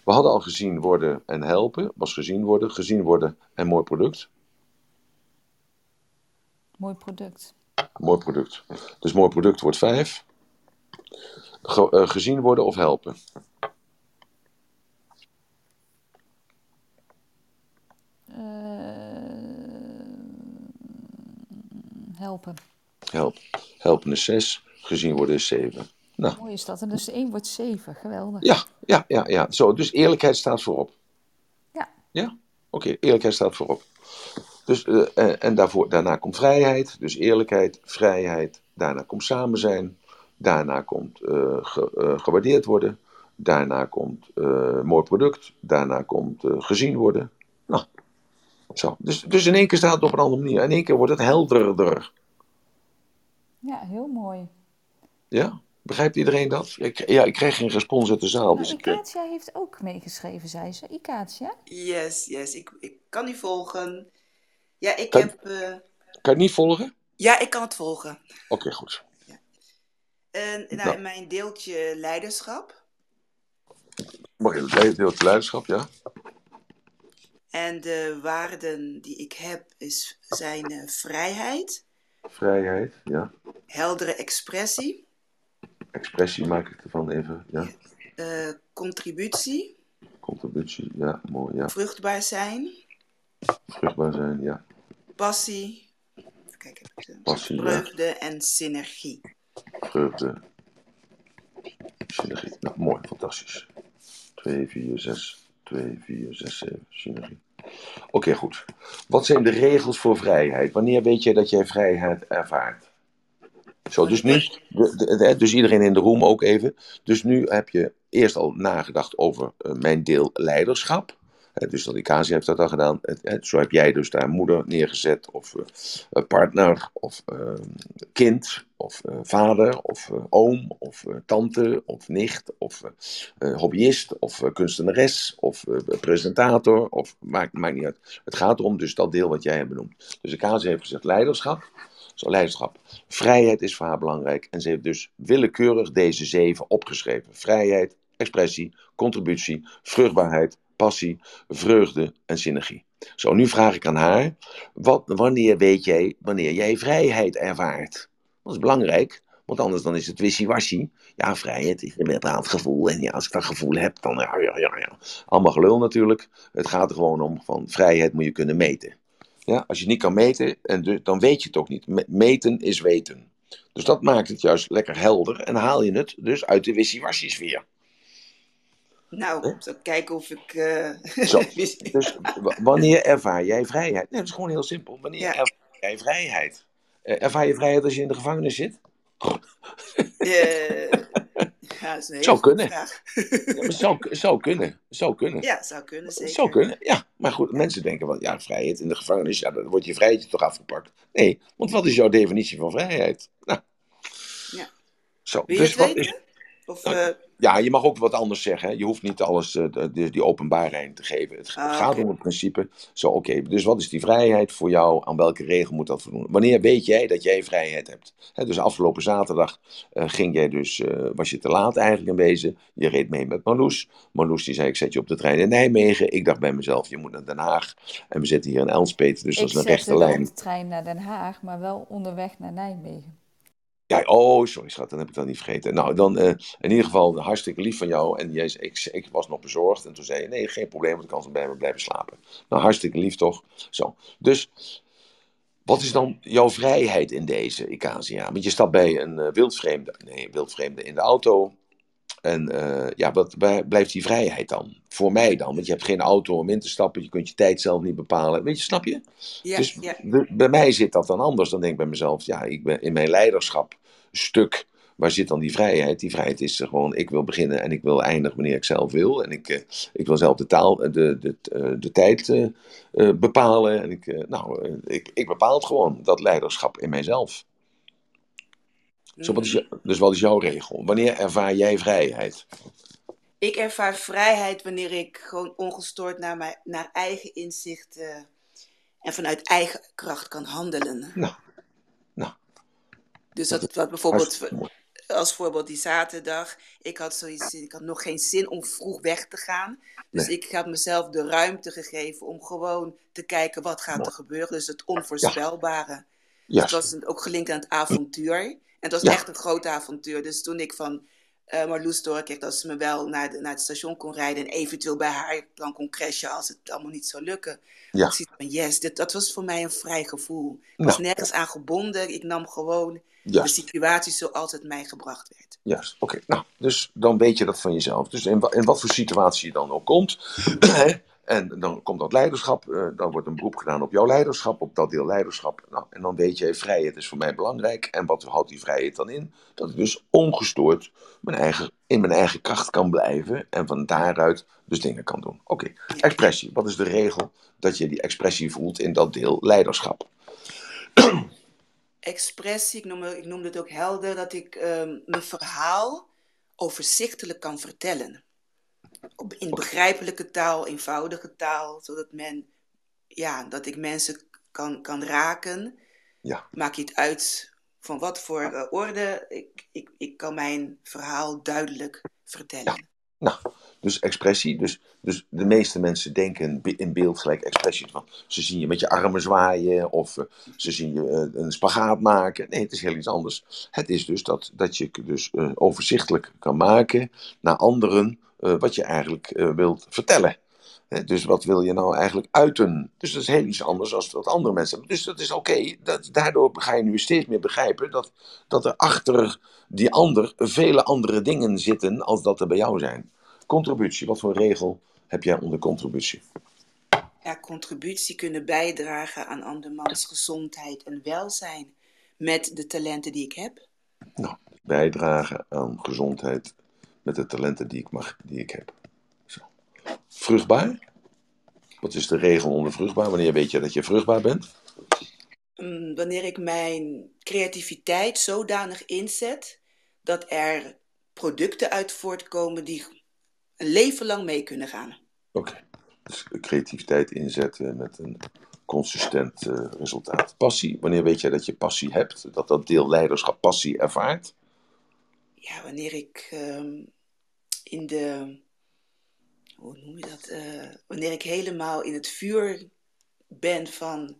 We hadden al gezien worden en helpen, was gezien worden, gezien worden en mooi product. Mooi product. Mooi product. Dus mooi product wordt vijf. Ge- eh, gezien worden of helpen. Eh, helpen. Help. Helpen is zes, gezien worden is zeven. Nou, Mooi is dat. En dus de 1 wordt 7. Geweldig. ja, ja, ja, ja. Zo, dus eerlijkheid staat voorop. Ja. Ja? Oké, eerlijkheid staat voorop. Dus, eh, en en daarvoor, daarna komt vrijheid, dus eerlijkheid, vrijheid. Daarna komt samen zijn. Daarna komt eh, ge- eh, gewaardeerd worden. Daarna komt eh, mooi product. Daarna komt eh, gezien worden. Nou, zo. Dus, dus in één keer staat het op een andere manier. In één keer wordt het helderder. Ja, heel mooi. Ja? Begrijpt iedereen dat? Ik, ja, ik kreeg geen respons uit de zaal. Dus ik, eh, heeft ook meegeschreven, zei ze. Ikatia? Yes, yes, ik, ik kan u volgen. Ja, ik Kan- heb. eh, kan je het niet volgen? ja, ik kan het volgen. Oké, goed. En nou, Nou. in mijn deeltje leiderschap. Mag je het deel leiderschap, ja? En de waarden die ik heb is, zijn eh, vrijheid, Vrijheid, ja. heldere expressie, Expressie maak ik ervan even, ja. eh, contributie, Contributie, ja, mooi, ja. vruchtbaar zijn, Vruchtbaar zijn, ja. passie, kijk, heb ik ze. Passie, ja. Vreugde en synergie. Vreugde. Synergie. Nou, mooi, fantastisch. 2, 4, 6. 2, 4, 6, 7. Synergie. Oké, goed. Wat zijn de regels voor vrijheid? Wanneer weet je dat jij vrijheid ervaart? Zo, dus nu, de, de- de- dus iedereen in de room ook even. Dus nu heb je eerst al nagedacht over eh, mijn deel leiderschap. Dus dat Ikazi heeft dat al gedaan. Zo heb jij dus daar moeder neergezet, of eh, eh, partner, of kind, of vader, of oom, of tante, of nicht, of hobbyist, of kunstenares, of presentator, of maakt, maakt niet uit. Het gaat om dus dat deel wat jij hebt benoemd. Dus Ikazi heeft gezegd leiderschap. Zo, leiderschap. Vrijheid is voor haar belangrijk. En ze heeft dus willekeurig deze zeven opgeschreven: vrijheid, expressie, contributie, vruchtbaarheid, passie, vreugde en synergie. Zo, nu vraag ik aan haar: wat, wanneer weet jij wanneer jij vrijheid ervaart? Dat is belangrijk, want anders dan is het wishy-washy. Ja, vrijheid is een bepaald gevoel. En ja, als ik dat gevoel heb, dan ja, ja, ja, ja. Allemaal gelul natuurlijk. Het gaat er gewoon om: van vrijheid moet je kunnen meten. Ja, als je niet kan meten, en dus, dan weet je het ook niet. Me- Meten is weten. Dus dat maakt het juist lekker helder. En haal je het dus uit de wishy-washy sfeer. Nou, ik zal kijken of ik... eh, Zo. Dus wanneer ervaar jij vrijheid? Nee, dat is gewoon heel simpel. Wanneer Ja. ervaar jij vrijheid? Eh, Ervaar je vrijheid als je in de gevangenis zit? Eh, Zou kunnen. vraag. Ja, zou, zou kunnen. Zou kunnen. Ja, zou kunnen, zeker. Zou kunnen, ja. Maar goed, mensen denken van, ja, vrijheid in de gevangenis, ja, dan wordt je vrijheid toch afgepakt. Nee, want wat is jouw definitie van vrijheid? Nou. Ja. Zo, Wil je dus het wat is... Of, Nou, eh, Ja, je mag ook wat anders zeggen. Hè? Je hoeft niet alles eh, de, die openbaarheid te geven. Het Ah, gaat om het principe. Zo, oké. Dus wat is die vrijheid voor jou? Aan welke regel moet dat voldoen? Wanneer weet jij dat jij vrijheid hebt? Hè, dus afgelopen zaterdag eh, ging jij dus, eh, was je te laat eigenlijk in wezen. Je reed mee met Marloes. Marloes die zei, ik zet je op de trein in Nijmegen. Ik dacht bij mezelf, je moet naar Den Haag. En we zitten hier in Elspet, dus dat ik is een rechte lijn. op de trein naar Den Haag, maar wel onderweg naar Nijmegen. Ja, oh, sorry schat, dan heb ik dat niet vergeten. Nou, dan eh, in ieder geval hartstikke lief van jou. En zei- ik, ik was nog bezorgd en toen zei je, nee, geen probleem, want ik kan ze bij me blijven slapen. Nou, hartstikke lief toch? Zo, dus wat is dan jouw vrijheid in deze Icasia? Want je stapt bij een eh, wildvreemde, nee, wildvreemde in de auto. En eh, ja, wat blijft die vrijheid dan? Voor mij dan, want je hebt geen auto om in te stappen, je kunt je tijd zelf niet bepalen. Weet je, snap je? ja, dus ja. de- bij mij zit dat dan anders. Dan denk ik bij mezelf, ja, ik ben in mijn leiderschap stuk. Waar zit dan die vrijheid? Die vrijheid is gewoon, ik wil beginnen en ik wil eindigen wanneer ik zelf wil. En ik, eh, ik wil zelf de taal, eh, de, de, eh, de tijd bepalen. En ik, nou, ik, ik bepaal het gewoon, dat leiderschap in mijzelf. Zo, wat is je, dus wat is jouw regel? Wanneer ervaar jij vrijheid? Ik ervaar vrijheid wanneer ik gewoon ongestoord naar, mijn, naar eigen inzicht eh, en vanuit eigen kracht kan handelen. Nou, nou. Dus dat, wat bijvoorbeeld, als voorbeeld die zaterdag, ik had zoiets, ik had nog geen zin om vroeg weg te gaan. Dus Nee. ik had mezelf de ruimte gegeven om gewoon te kijken wat gaat er gebeuren. Dus het onvoorspelbare. Dus Juist. het was ook gelinkt aan het avontuur. En het was Ja. echt een groot avontuur. Dus toen ik van eh Marloes doorkreeg dat ze me wel naar, de, naar het station kon rijden en eventueel bij haar dan kon crashen als het allemaal niet zou lukken. Ja. Ik van yes, dit, dat was voor mij een vrij gevoel. Ik was Nou. nergens aan gebonden. Ik nam gewoon de situatie zoals het mij gebracht werd. Juist, oké. Nou, dus dan weet je dat van jezelf. Dus in, wa- in wat voor situatie je dan ook komt. en dan komt dat leiderschap. eh, dan wordt een beroep gedaan op jouw leiderschap, op dat deel leiderschap. Nou, en dan weet je, vrijheid is voor mij belangrijk. En wat houdt die vrijheid dan in? Dat ik dus ongestoord mijn eigen, in mijn eigen kracht kan blijven. En van daaruit dus dingen kan doen. Oké, expressie. Wat is de regel dat je die expressie voelt in dat deel leiderschap? Expressie, ik noemde, ik noemde het ook helder, dat ik ehm, mijn verhaal overzichtelijk kan vertellen. Op, in begrijpelijke taal, eenvoudige taal, zodat men, ja, dat ik mensen kan, kan raken. Ja. Maak je het uit van wat voor eh, orde, ik, ik, ik kan mijn verhaal duidelijk vertellen. Nou, dus expressie. Dus, dus de meeste mensen denken in beeld gelijk expressie van. Ze zien je met je armen zwaaien of eh, ze zien je eh, een spagaat maken. Nee, het is heel iets anders. Het is dus dat, dat je dus eh, overzichtelijk kan maken naar anderen wat je eigenlijk wilt vertellen. Dus wat wil je nou eigenlijk uiten? Dus dat is heel iets anders dan wat andere mensen hebben. Dus dat is oké. Daardoor ga je nu steeds meer begrijpen dat, dat er achter die ander vele andere dingen zitten als dat er bij jou zijn. Contributie, wat voor regel heb jij onder contributie? Ja, contributie kunnen bijdragen aan andermans gezondheid en welzijn met de talenten die ik heb. Nou, bijdragen aan gezondheid met de talenten die ik, mag, die ik heb. Vruchtbaar? Wat is de regel onder vruchtbaar? Wanneer weet je dat je vruchtbaar bent? Mm, Wanneer ik mijn creativiteit zodanig inzet dat er producten uit voortkomen die een leven lang mee kunnen gaan. Oké. Dus creativiteit inzetten met een consistent eh, resultaat. Passie. Wanneer weet jij dat je passie hebt? Dat dat deel leiderschap passie ervaart? Ja, wanneer ik ehm, in de. Hoe noem je dat? Eh, wanneer ik helemaal in het vuur ben van.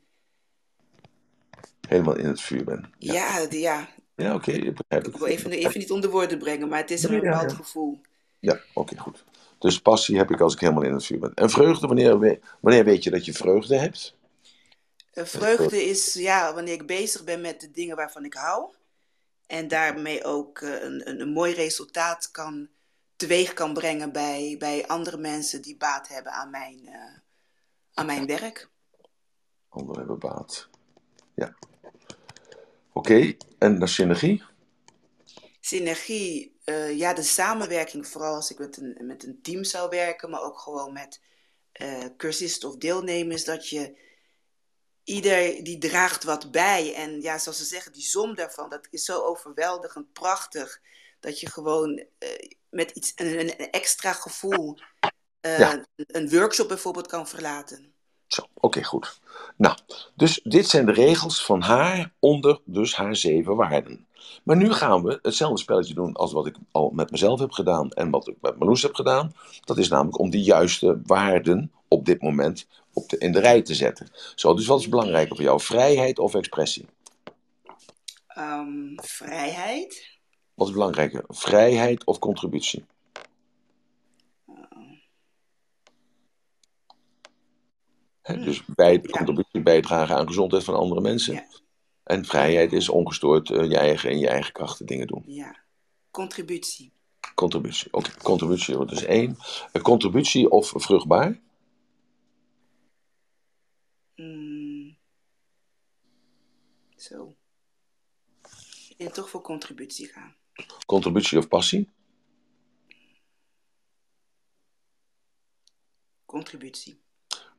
Helemaal in het vuur ben. Ja, Ja, de- ja ja oké, ik begrijp ik het. wil even, even niet onder woorden brengen, maar het is een bepaald ja. gevoel. Ja, oké, goed. Dus passie heb ik als ik helemaal in het vuur ben. En vreugde, wanneer, wanneer weet je dat je vreugde hebt? Eh, Vreugde is ja, wanneer ik bezig ben met de dingen waarvan ik hou. En daarmee ook eh, een, een, een mooi resultaat kan, teweeg kan brengen bij, bij andere mensen die baat hebben aan mijn, eh, aan mijn werk. Anderen hebben baat. Ja. Oké, en de synergie? Synergie, eh, ja, de samenwerking, vooral als ik met een, met een team zou werken, maar ook gewoon met eh cursisten of deelnemers, dat je ieder die draagt wat bij. En ja, zoals ze zeggen, die som daarvan, dat is zo overweldigend prachtig, dat je gewoon met iets, een, een extra gevoel Ja. een workshop bijvoorbeeld kan verlaten. Zo, oké, goed. Nou, dus dit zijn de regels van haar onder dus haar zeven waarden. Maar nu gaan we hetzelfde spelletje doen als wat ik al met mezelf heb gedaan en wat ik met Marloes heb gedaan. Dat is namelijk om die juiste waarden op dit moment op de, in de rij te zetten. Zo, dus wat is belangrijker voor jou? Vrijheid of expressie? Ehm, vrijheid, Wat is belangrijker? Vrijheid of contributie? Hè, dus bij, contributie bijdragen aan gezondheid van andere mensen. Ja. En vrijheid is ongestoord eh, je eigen en je eigen krachten dingen doen. ja. Contributie, Contributie. Oké, contributie wordt dus één. Eh, contributie of vruchtbaar? Mm. Zo. Denk toch voor contributie gaan. Contributie of passie? Contributie.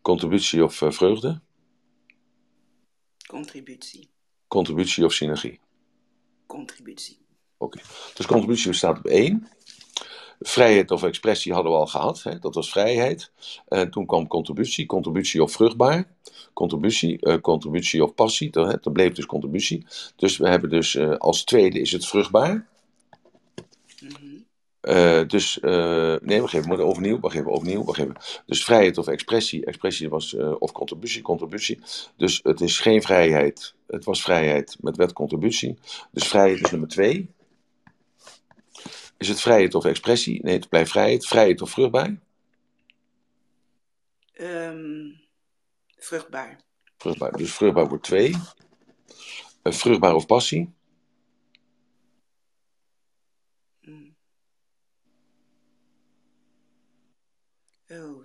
Contributie of eh, vreugde? Contributie. Contributie of synergie? Contributie. Oké. Dus contributie staat op één. Vrijheid of expressie hadden we al gehad. Hè? Dat was vrijheid. En toen kwam contributie. Contributie of vruchtbaar. Contributie, eh, contributie of passie. Dat, hè, dat bleef dus contributie. Dus we hebben dus eh, als tweede is het vruchtbaar. Eh, dus, eh, nee, wacht even, we moeten overnieuw, wacht even, overnieuw, wacht even. Dus vrijheid of expressie, expressie was, eh, of contributie, contributie. Dus het is geen vrijheid, het was vrijheid met wet contributie. Dus vrijheid is nummer twee. Is het vrijheid of expressie? Nee, het blijft vrijheid. Vrijheid of vruchtbaar? Ehm, vruchtbaar. Vruchtbaar. Dus vruchtbaar wordt twee. Vruchtbaar of passie?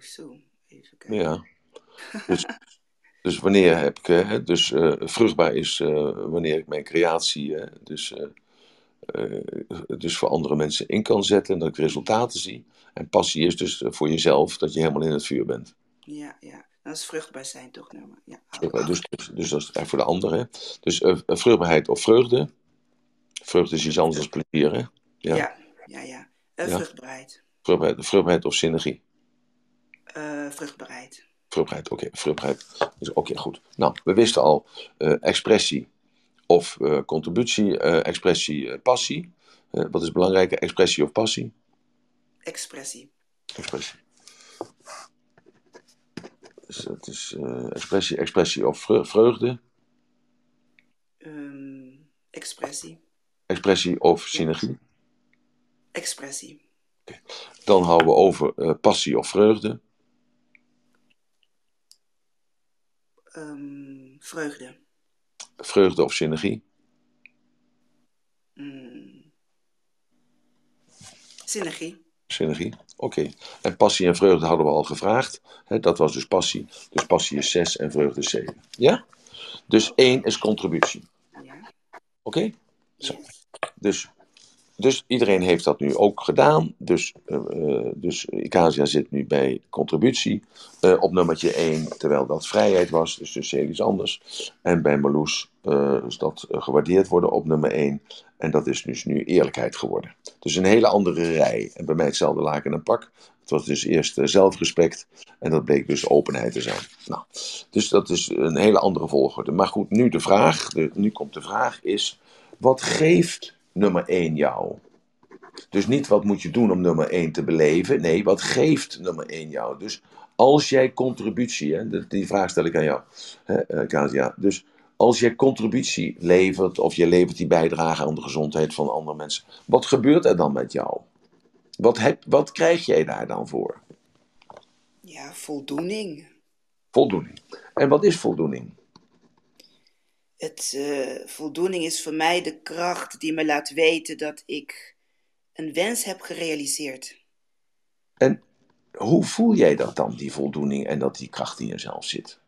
Zo. Even kijken. Ja. Dus, dus wanneer heb ik, eh, hè, dus eh, vruchtbaar is eh, wanneer ik mijn creatie dus, dus voor andere mensen in kan zetten en dat ik resultaten zie. En passie is dus voor jezelf dat je helemaal in het vuur bent. Ja, ja. Dat is vruchtbaar zijn toch, nummer. Ja. Vruchtbaar, Dus, dus, dus dat is eigenlijk voor de anderen. Dus vruchtbaarheid of vreugde. Vreugde is iets anders dan plezier. Hè? Ja. Ja, ja, ja. Eh, Ja. Vruchtbaarheid. Vruchtbaarheid, vruchtbaarheid of synergie. Eh, vruchtbaarheid. Vruchtbaarheid, oké, vruchtbaarheid. Dus, Oké, goed. Nou, we wisten al eh, expressie of eh, contributie, expressie, passie. Wat is belangrijker, expressie of passie? Expressie. Expressie. Dus dat is expressie, expressie of vreu- vreugde, Ehm, expressie. expressie of synergie. Expressie. Dan houden we over passie of vreugde, Ehm, vreugde. Vreugde of synergie? Mm. Synergie. Synergie, oké. En passie en vreugde hadden we al gevraagd. Hè, dat was dus passie. Dus passie is 6 en vreugde is 7. Ja? Dus 1 is contributie. Ja. Oké? Zo. Yes. Dus, dus iedereen heeft dat nu ook gedaan. Dus, eh, dus Icasia zit nu bij contributie eh, op nummertje 1, terwijl dat vrijheid was. Dus dus heel iets anders. En bij Marloes is dat gewaardeerd worden op nummer 1. En dat is dus nu eerlijkheid geworden. Dus een hele andere rij. En bij mij hetzelfde laken en pak. Het was dus eerst zelfrespect. En dat bleek dus openheid te zijn. Nou, dus dat is een hele andere volgorde. Maar goed, nu de vraag. Nu komt de vraag is. Wat geeft nummer 1 jou? Dus niet wat moet je doen om nummer 1 te beleven. Nee, wat geeft nummer 1 jou? Dus als jij contributie, hè, die vraag stel ik aan jou, hè, eh. Dus als jij contributie levert of je levert die bijdrage aan de gezondheid van andere mensen, wat gebeurt er dan met jou? Wat, heb, wat krijg jij daar dan voor? Ja, voldoening. Voldoening. En wat is voldoening? Het, eh, voldoening is voor mij de kracht die me laat weten dat ik een wens heb gerealiseerd. En hoe voel jij dat dan, die voldoening en dat die kracht in jezelf zit?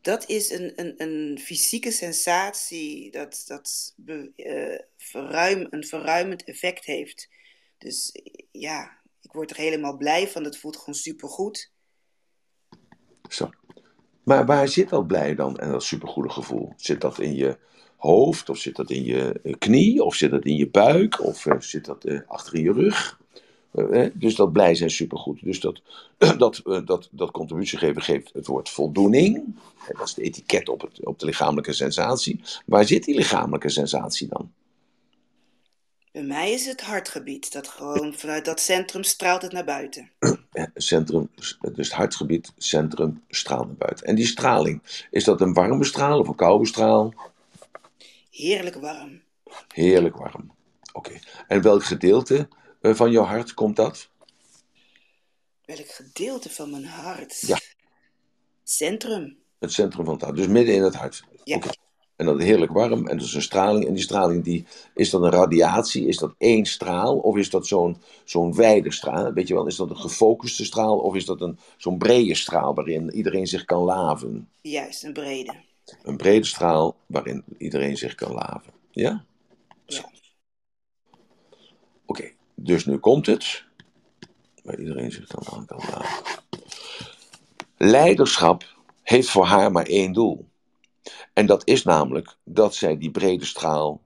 Dat is een, een, een fysieke sensatie dat, dat be- eh, verruim, een verruimend effect heeft. Dus ja, ik word er helemaal blij van. Het voelt gewoon supergoed. Zo. Maar waar zit dat blij dan en dat supergoede gevoel? Zit dat in je hoofd of zit dat in je eh, knie of zit dat in je buik of eh, zit dat eh, achter in je rug? Dus dat blij zijn supergoed. Dus dat, dat, dat, dat contributie geven geeft het woord voldoening. Dat is de etiket op, het, op de lichamelijke sensatie. Waar zit die lichamelijke sensatie dan? Bij mij is het hartgebied. Dat gewoon vanuit dat centrum straalt het naar buiten. Centrum, dus het hartgebied, centrum, straalt naar buiten. En die straling, is dat een warme straal of een koude straal? Heerlijk warm. Heerlijk warm. Oké. En welk gedeelte eh, van jouw hart komt dat? Welk gedeelte van mijn hart? Ja. Centrum. Het centrum van het hart. Dus midden in het hart. Ja. En dat is heerlijk warm. En dat is een straling. En die straling, die, is dat een radiatie? Is dat één straal? Of is dat zo'n zo'n wijde straal? Weet je wel, is dat een gefocuste straal? Of is dat een zo'n brede straal waarin iedereen zich kan laven? Juist, een brede. Een brede straal waarin iedereen zich kan laven. Ja? Ja. Oké, dus nu komt het. Waar iedereen zich dan aan kan laten. Leiderschap heeft voor haar maar één doel. En dat is namelijk dat zij die brede straal,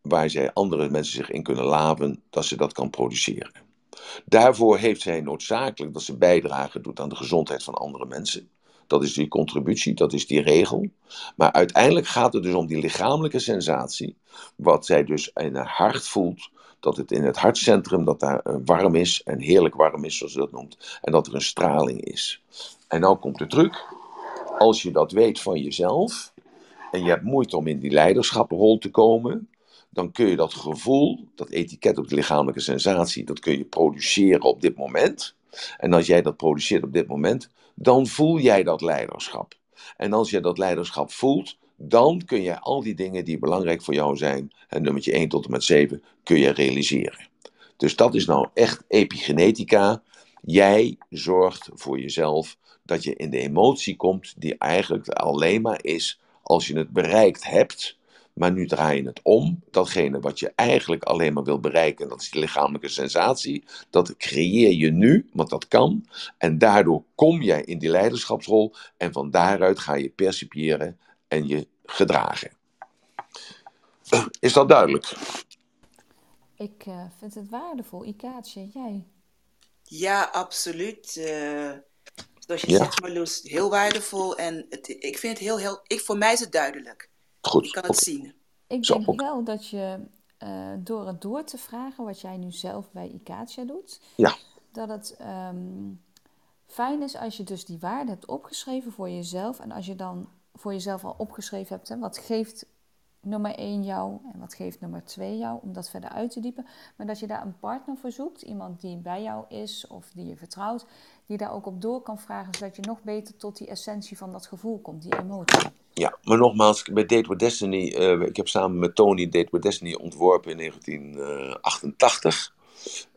waar zij andere mensen zich in kunnen laven, dat ze dat kan produceren. Daarvoor heeft zij noodzakelijk dat ze bijdrage doet aan de gezondheid van andere mensen. Dat is die contributie, dat is die regel. Maar uiteindelijk gaat het dus om die lichamelijke sensatie, wat zij dus in haar hart voelt, dat het in het hartcentrum dat daar eh, warm is en heerlijk warm is, zoals ze dat noemt, en dat er een straling is. En nou komt de truc. Als je dat weet van jezelf en je hebt moeite om in die leiderschappenrol te komen, dan kun je dat gevoel, dat etiket op de lichamelijke sensatie, dat kun je produceren op dit moment. En als jij dat produceert op dit moment, dan voel jij dat leiderschap. En als jij dat leiderschap voelt, dan kun je al die dingen die belangrijk voor jou zijn, en nummertje 1 tot en met 7, kun je realiseren. Dus dat is nou echt epigenetica. Jij zorgt voor jezelf dat je in de emotie komt die eigenlijk alleen maar is als je het bereikt hebt. Maar nu draai je het om. Datgene wat je eigenlijk alleen maar wil bereiken, dat is die lichamelijke sensatie. Dat creëer je nu, want dat kan. En daardoor kom jij in die leiderschapsrol. En van daaruit ga je percipiëren en je gedragen. Is dat duidelijk? Ik eh, vind het waardevol. Ikaatje, jij? Ja, absoluut. Eh, zoals je Ja. zegt, Marloes, heel waardevol. En het, ik vind het heel, heel... Ik, voor mij is het duidelijk. Goed. Ik kan het zien. Ik Zo, denk wel dat je eh, door het door te vragen, wat jij nu zelf bij Ikaatja doet, Ja. dat het ehm, fijn is als je dus die waarde hebt opgeschreven voor jezelf. En als je dan voor jezelf al opgeschreven hebt, hè, wat geeft nummer 1 jou en wat geeft nummer 2 jou, om dat verder uit te diepen. Maar dat je daar een partner voor zoekt, iemand die bij jou is of die je vertrouwt, die daar ook op door kan vragen, zodat je nog beter tot die essentie van dat gevoel komt, die emotie. Ja, maar nogmaals, bij Date with Destiny, uh, ik heb samen met Tony Date with Destiny ontworpen in 1988.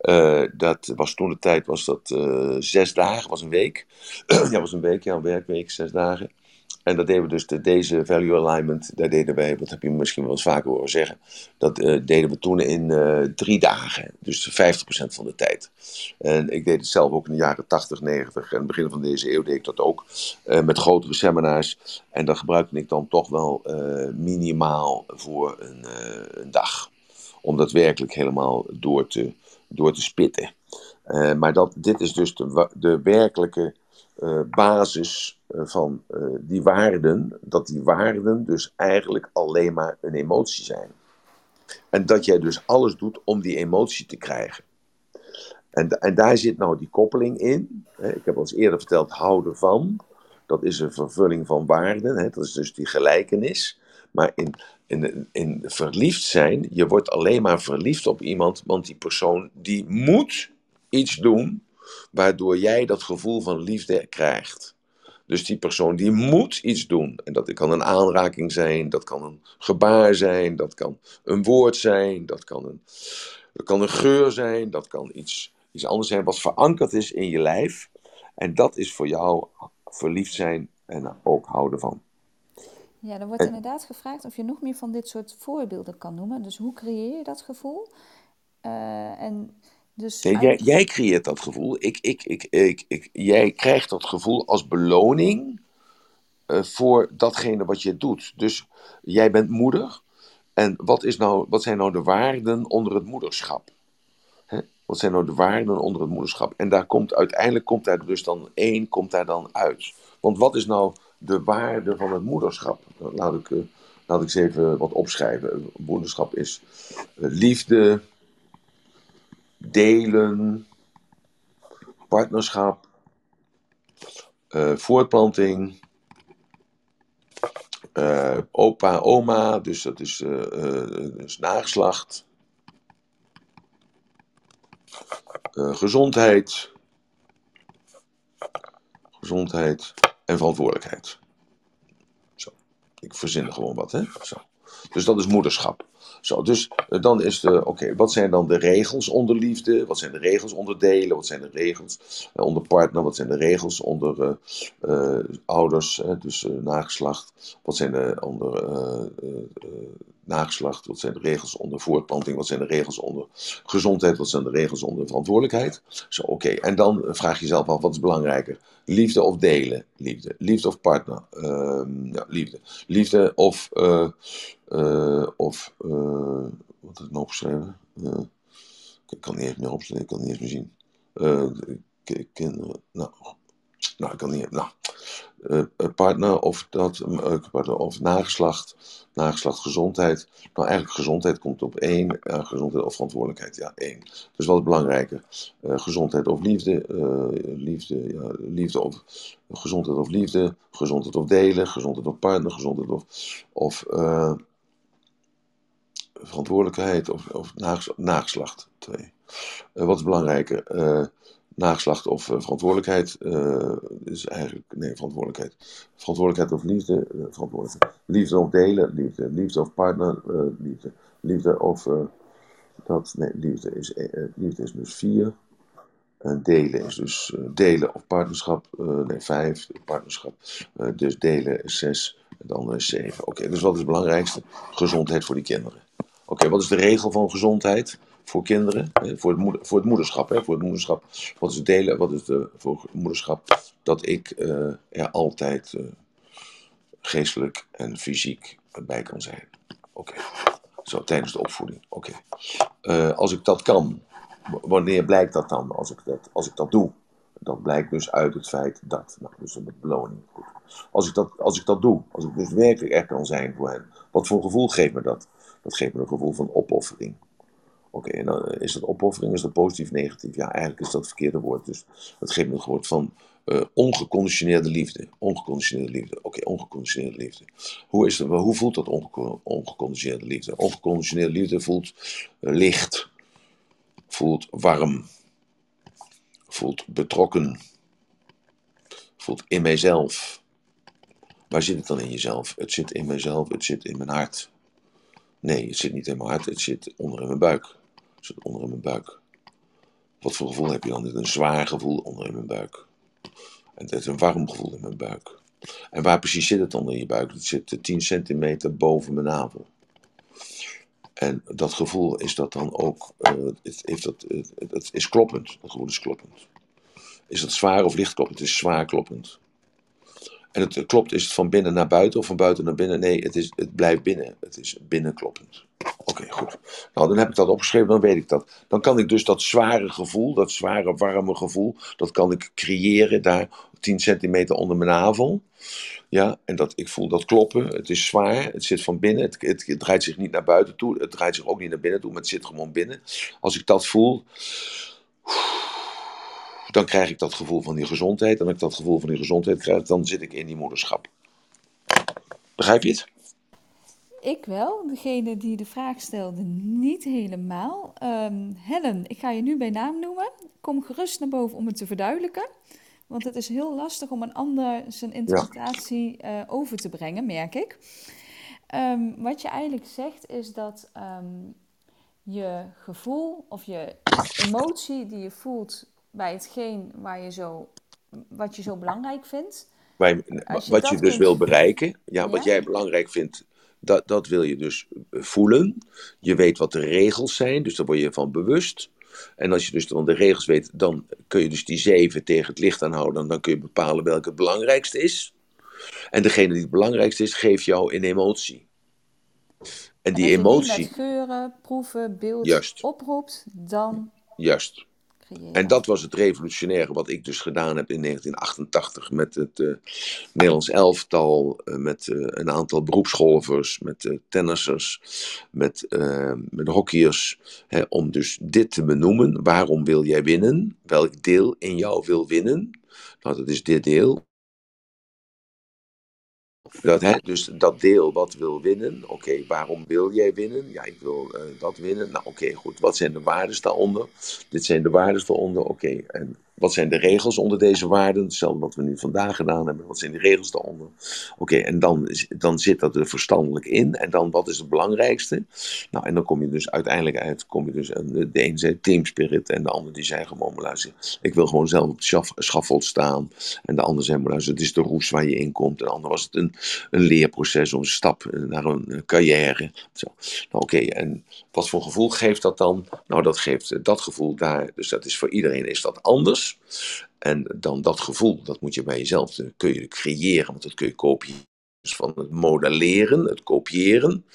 Uh, eh, dat was toen de tijd, was dat zes dagen, was een week. ja, was een week, ja, een werkweek, zes dagen. En dat deden we dus, de, deze value alignment, daar deden wij, dat heb je misschien wel eens vaker horen zeggen, dat uh, deden we toen in uh, drie dagen, dus 50% van de tijd. En ik deed het zelf ook in de jaren 80, 90 en begin van deze eeuw deed ik dat ook, uh, met grotere seminars. En dat gebruikte ik dan toch wel minimaal voor een, dag, om dat werkelijk helemaal door te, door te spitten. maar dat, dit is dus de, de werkelijke basis eh, van uh, die waarden, dat die waarden dus eigenlijk alleen maar een emotie zijn. En dat jij dus alles doet om die emotie te krijgen. En, en daar zit nou die koppeling in. Ik heb eens eerder verteld, houden van. Dat is een vervulling van waarden. Dat is dus die gelijkenis. Maar in, in, in verliefd zijn, je wordt alleen maar verliefd op iemand, want die persoon die moet iets doen waardoor jij dat gevoel van liefde krijgt. Dus die persoon die moet iets doen. En dat kan een aanraking zijn, dat kan een gebaar zijn, dat kan een woord zijn, dat kan een, dat kan een geur zijn, dat kan iets, iets anders zijn wat verankerd is in je lijf. En dat is voor jou verliefd zijn en ook houden van. Ja, er wordt inderdaad gevraagd of je nog meer van dit soort voorbeelden kan noemen. Dus hoe creëer je dat gevoel? Uh, en dus jij, jij, creëert dat gevoel. Ik, ik, ik, ik, ik, jij krijgt dat gevoel als beloning uh, voor datgene wat je doet. Dus jij bent moeder. En wat, is nou, wat zijn nou de waarden onder het moederschap? Hè? Wat zijn nou de waarden onder het moederschap? En daar komt uiteindelijk komt daar dus dan één komt daar dan uit. Want wat is nou de waarde van het moederschap? Nou, laat ik, uh, laat ik eens even wat opschrijven. Moederschap is uh, liefde, delen, partnerschap, uh, voortplanting, uh, opa, oma, dus dat is, dus nageslacht, gezondheid, gezondheid en verantwoordelijkheid. Zo, ik verzin gewoon wat, hè? Zo. Dus dat is moederschap. Zo, dus eh, dan is de, oké, wat zijn dan de regels onder liefde? Wat zijn de regels onder delen? Wat zijn de regels uh, onder partner? Wat zijn de regels onder uh, ouders, dus nageslacht? Wat zijn de onder nageslacht? Wat zijn de regels onder voortplanting? Wat zijn de regels onder gezondheid? Wat zijn de regels onder verantwoordelijkheid? Zo, oké, en dan vraag je jezelf af, wat is belangrijker? Liefde of delen? Liefde. Liefde of partner? Ja, liefde. Liefde of uh, of, uh, wat heb ik nou opgeschreven? Uh, ik kan niet eens meer opschrijven, ik kan niet eens meer zien. kinderen, nou, nou, ik kan niet, nou, partner of dat, partner of nageslacht, nageslacht gezondheid. Nou, eigenlijk gezondheid komt op één, gezondheid of verantwoordelijkheid, ja, één. Dus wat belangrijker? gezondheid of liefde, liefde, ja, liefde of, gezondheid of liefde, gezondheid of delen, gezondheid of partner, gezondheid of, of verantwoordelijkheid of, of nageslacht. Twee. Uh, wat is belangrijker? Uh, nageslacht of uh, verantwoordelijkheid? is eigenlijk, nee, verantwoordelijkheid. Verantwoordelijkheid of liefde? verantwoordelijkheid. Liefde of delen? Liefde. Liefde of partner? liefde. Liefde of, dat, nee, liefde is, liefde is dus vier. En delen is dus delen of partnerschap, nee, vijf, partnerschap. dus delen is zes, en dan is zeven. Oké, dus wat is het belangrijkste? Gezondheid voor die kinderen. Oké, wat is de regel van gezondheid voor kinderen? Voor het, voor het moederschap, hè? Voor het moederschap. Wat het delen? Wat is de voor het moederschap? Dat ik uh, er altijd uh, geestelijk en fysiek bij kan zijn. Oké. Zo, tijdens de opvoeding. Oké. Uh, als ik dat kan, wanneer blijkt dat dan? Als ik dat, als ik dat doe. Dat blijkt dus uit het feit dat. Nou, dus een beloning. Goed. Als ik, dat, als ik dat doe, als ik dus werkelijk echt kan zijn voor hen, wat voor gevoel geeft me dat? Dat geeft me een gevoel van opoffering. Oké, en dan is dat opoffering, is dat positief, negatief? Ja, eigenlijk is dat het verkeerde woord. Dus dat geeft me een gevoel van Uh, ongeconditioneerde liefde. Ongeconditioneerde liefde. Oké, ongeconditioneerde liefde. Hoe, is het, hoe voelt dat onge ongeconditioneerde liefde? Ongeconditioneerde liefde voelt uh, licht. Voelt warm. Voelt betrokken. Voelt in mijzelf. Waar zit het dan in jezelf? Het zit in mijzelf, het zit in mijn hart. Nee, het zit niet mijn hart, het zit onder in mijn buik. Het zit onder in mijn buik. Wat voor gevoel heb je dan? Een zwaar gevoel onder in mijn buik. En het is een warm gevoel in mijn buik. En waar precies zit het onder in je buik? Het zit 10 centimeter boven mijn navel. En dat gevoel is dat dan ook, uh, het, heeft dat, het, is kloppend. Dat gevoel is kloppend. Is het zwaar of licht kloppend? Het is zwaar kloppend. En het klopt, is het van binnen naar buiten of van buiten naar binnen? Nee, het, is, het blijft binnen. Het is binnenkloppend. Oké, goed. Nou, dan heb ik dat opgeschreven, dan weet ik dat. Dan kan ik dus dat zware gevoel, dat zware warme gevoel, dat kan ik creëren daar 10 centimeter onder mijn navel. Ja, en dat, ik voel dat kloppen. Het is zwaar, het zit van binnen. Het, het, het draait zich niet naar buiten toe. Het draait zich ook niet naar binnen toe, maar het zit gewoon binnen. Als ik dat voel dan krijg ik dat gevoel van die gezondheid. En als ik dat gevoel van die gezondheid krijg, dan zit ik in die moederschap. Begrijp je het? Ik wel. Degene die de vraag stelde, niet helemaal. Um, Helen, ik ga je nu bij naam noemen. Kom gerust naar boven om het te verduidelijken. Want het is heel lastig om een ander zijn interpretatie ja. uh, over te brengen, merk ik. Um, wat je eigenlijk zegt is dat um, je gevoel of je emotie die je voelt bij hetgeen waar je zo, wat je zo belangrijk vindt. Wat je dus kunt... wil bereiken, ja, ja, wat jij belangrijk vindt, dat, dat wil je dus voelen. Je weet wat de regels zijn, dus daar word je van bewust. En als je dus dan de regels weet, dan kun je dus die zeven tegen het licht aanhouden. En dan kun je bepalen welke het belangrijkste is. En degene die het belangrijkste is, geeft jou een emotie. En die en emotie. Die met geuren, proeven, beeld Juist. oproept, dan. Juist. En dat was het revolutionaire wat ik dus gedaan heb in 1988 met het uh, Nederlands elftal, uh, met uh, een aantal beroepsgolvers, met tennissers, met, met hockeyers. Hè, om dus dit te benoemen. Waarom wil jij winnen? Welk deel in jou wil winnen? Nou, dat is dit deel. Dat, hè, dus dat deel wat wil winnen, oké, waarom wil jij winnen? Ja, ik wil uh, dat winnen. Nou, oké, goed. Wat zijn de waarden daaronder? Dit zijn de waarden daaronder, oké. En wat zijn de regels onder deze waarden? Hetzelfde wat we nu vandaag gedaan hebben. Wat zijn de regels daaronder? Oké, en dan, dan zit dat er verstandelijk in. En dan, wat is het belangrijkste? Nou, en dan kom je dus uiteindelijk uit, kom je dus, de een zei team spirit en de ander die zei gewoon, ik wil gewoon zelf op het schafold staan. En de ander zei, maar het is de roes waar je in komt. En de ander was het een, een leerproces, of een stap naar een carrière. Zo. Nou, oké, en wat voor gevoel geeft dat dan? Nou, dat geeft dat gevoel daar, dus dat is voor iedereen is dat anders. En dan dat gevoel, dat moet je bij jezelf, dat kun je creëren, want dat kun je kopiëren. Dus van het modelleren, het kopiëren.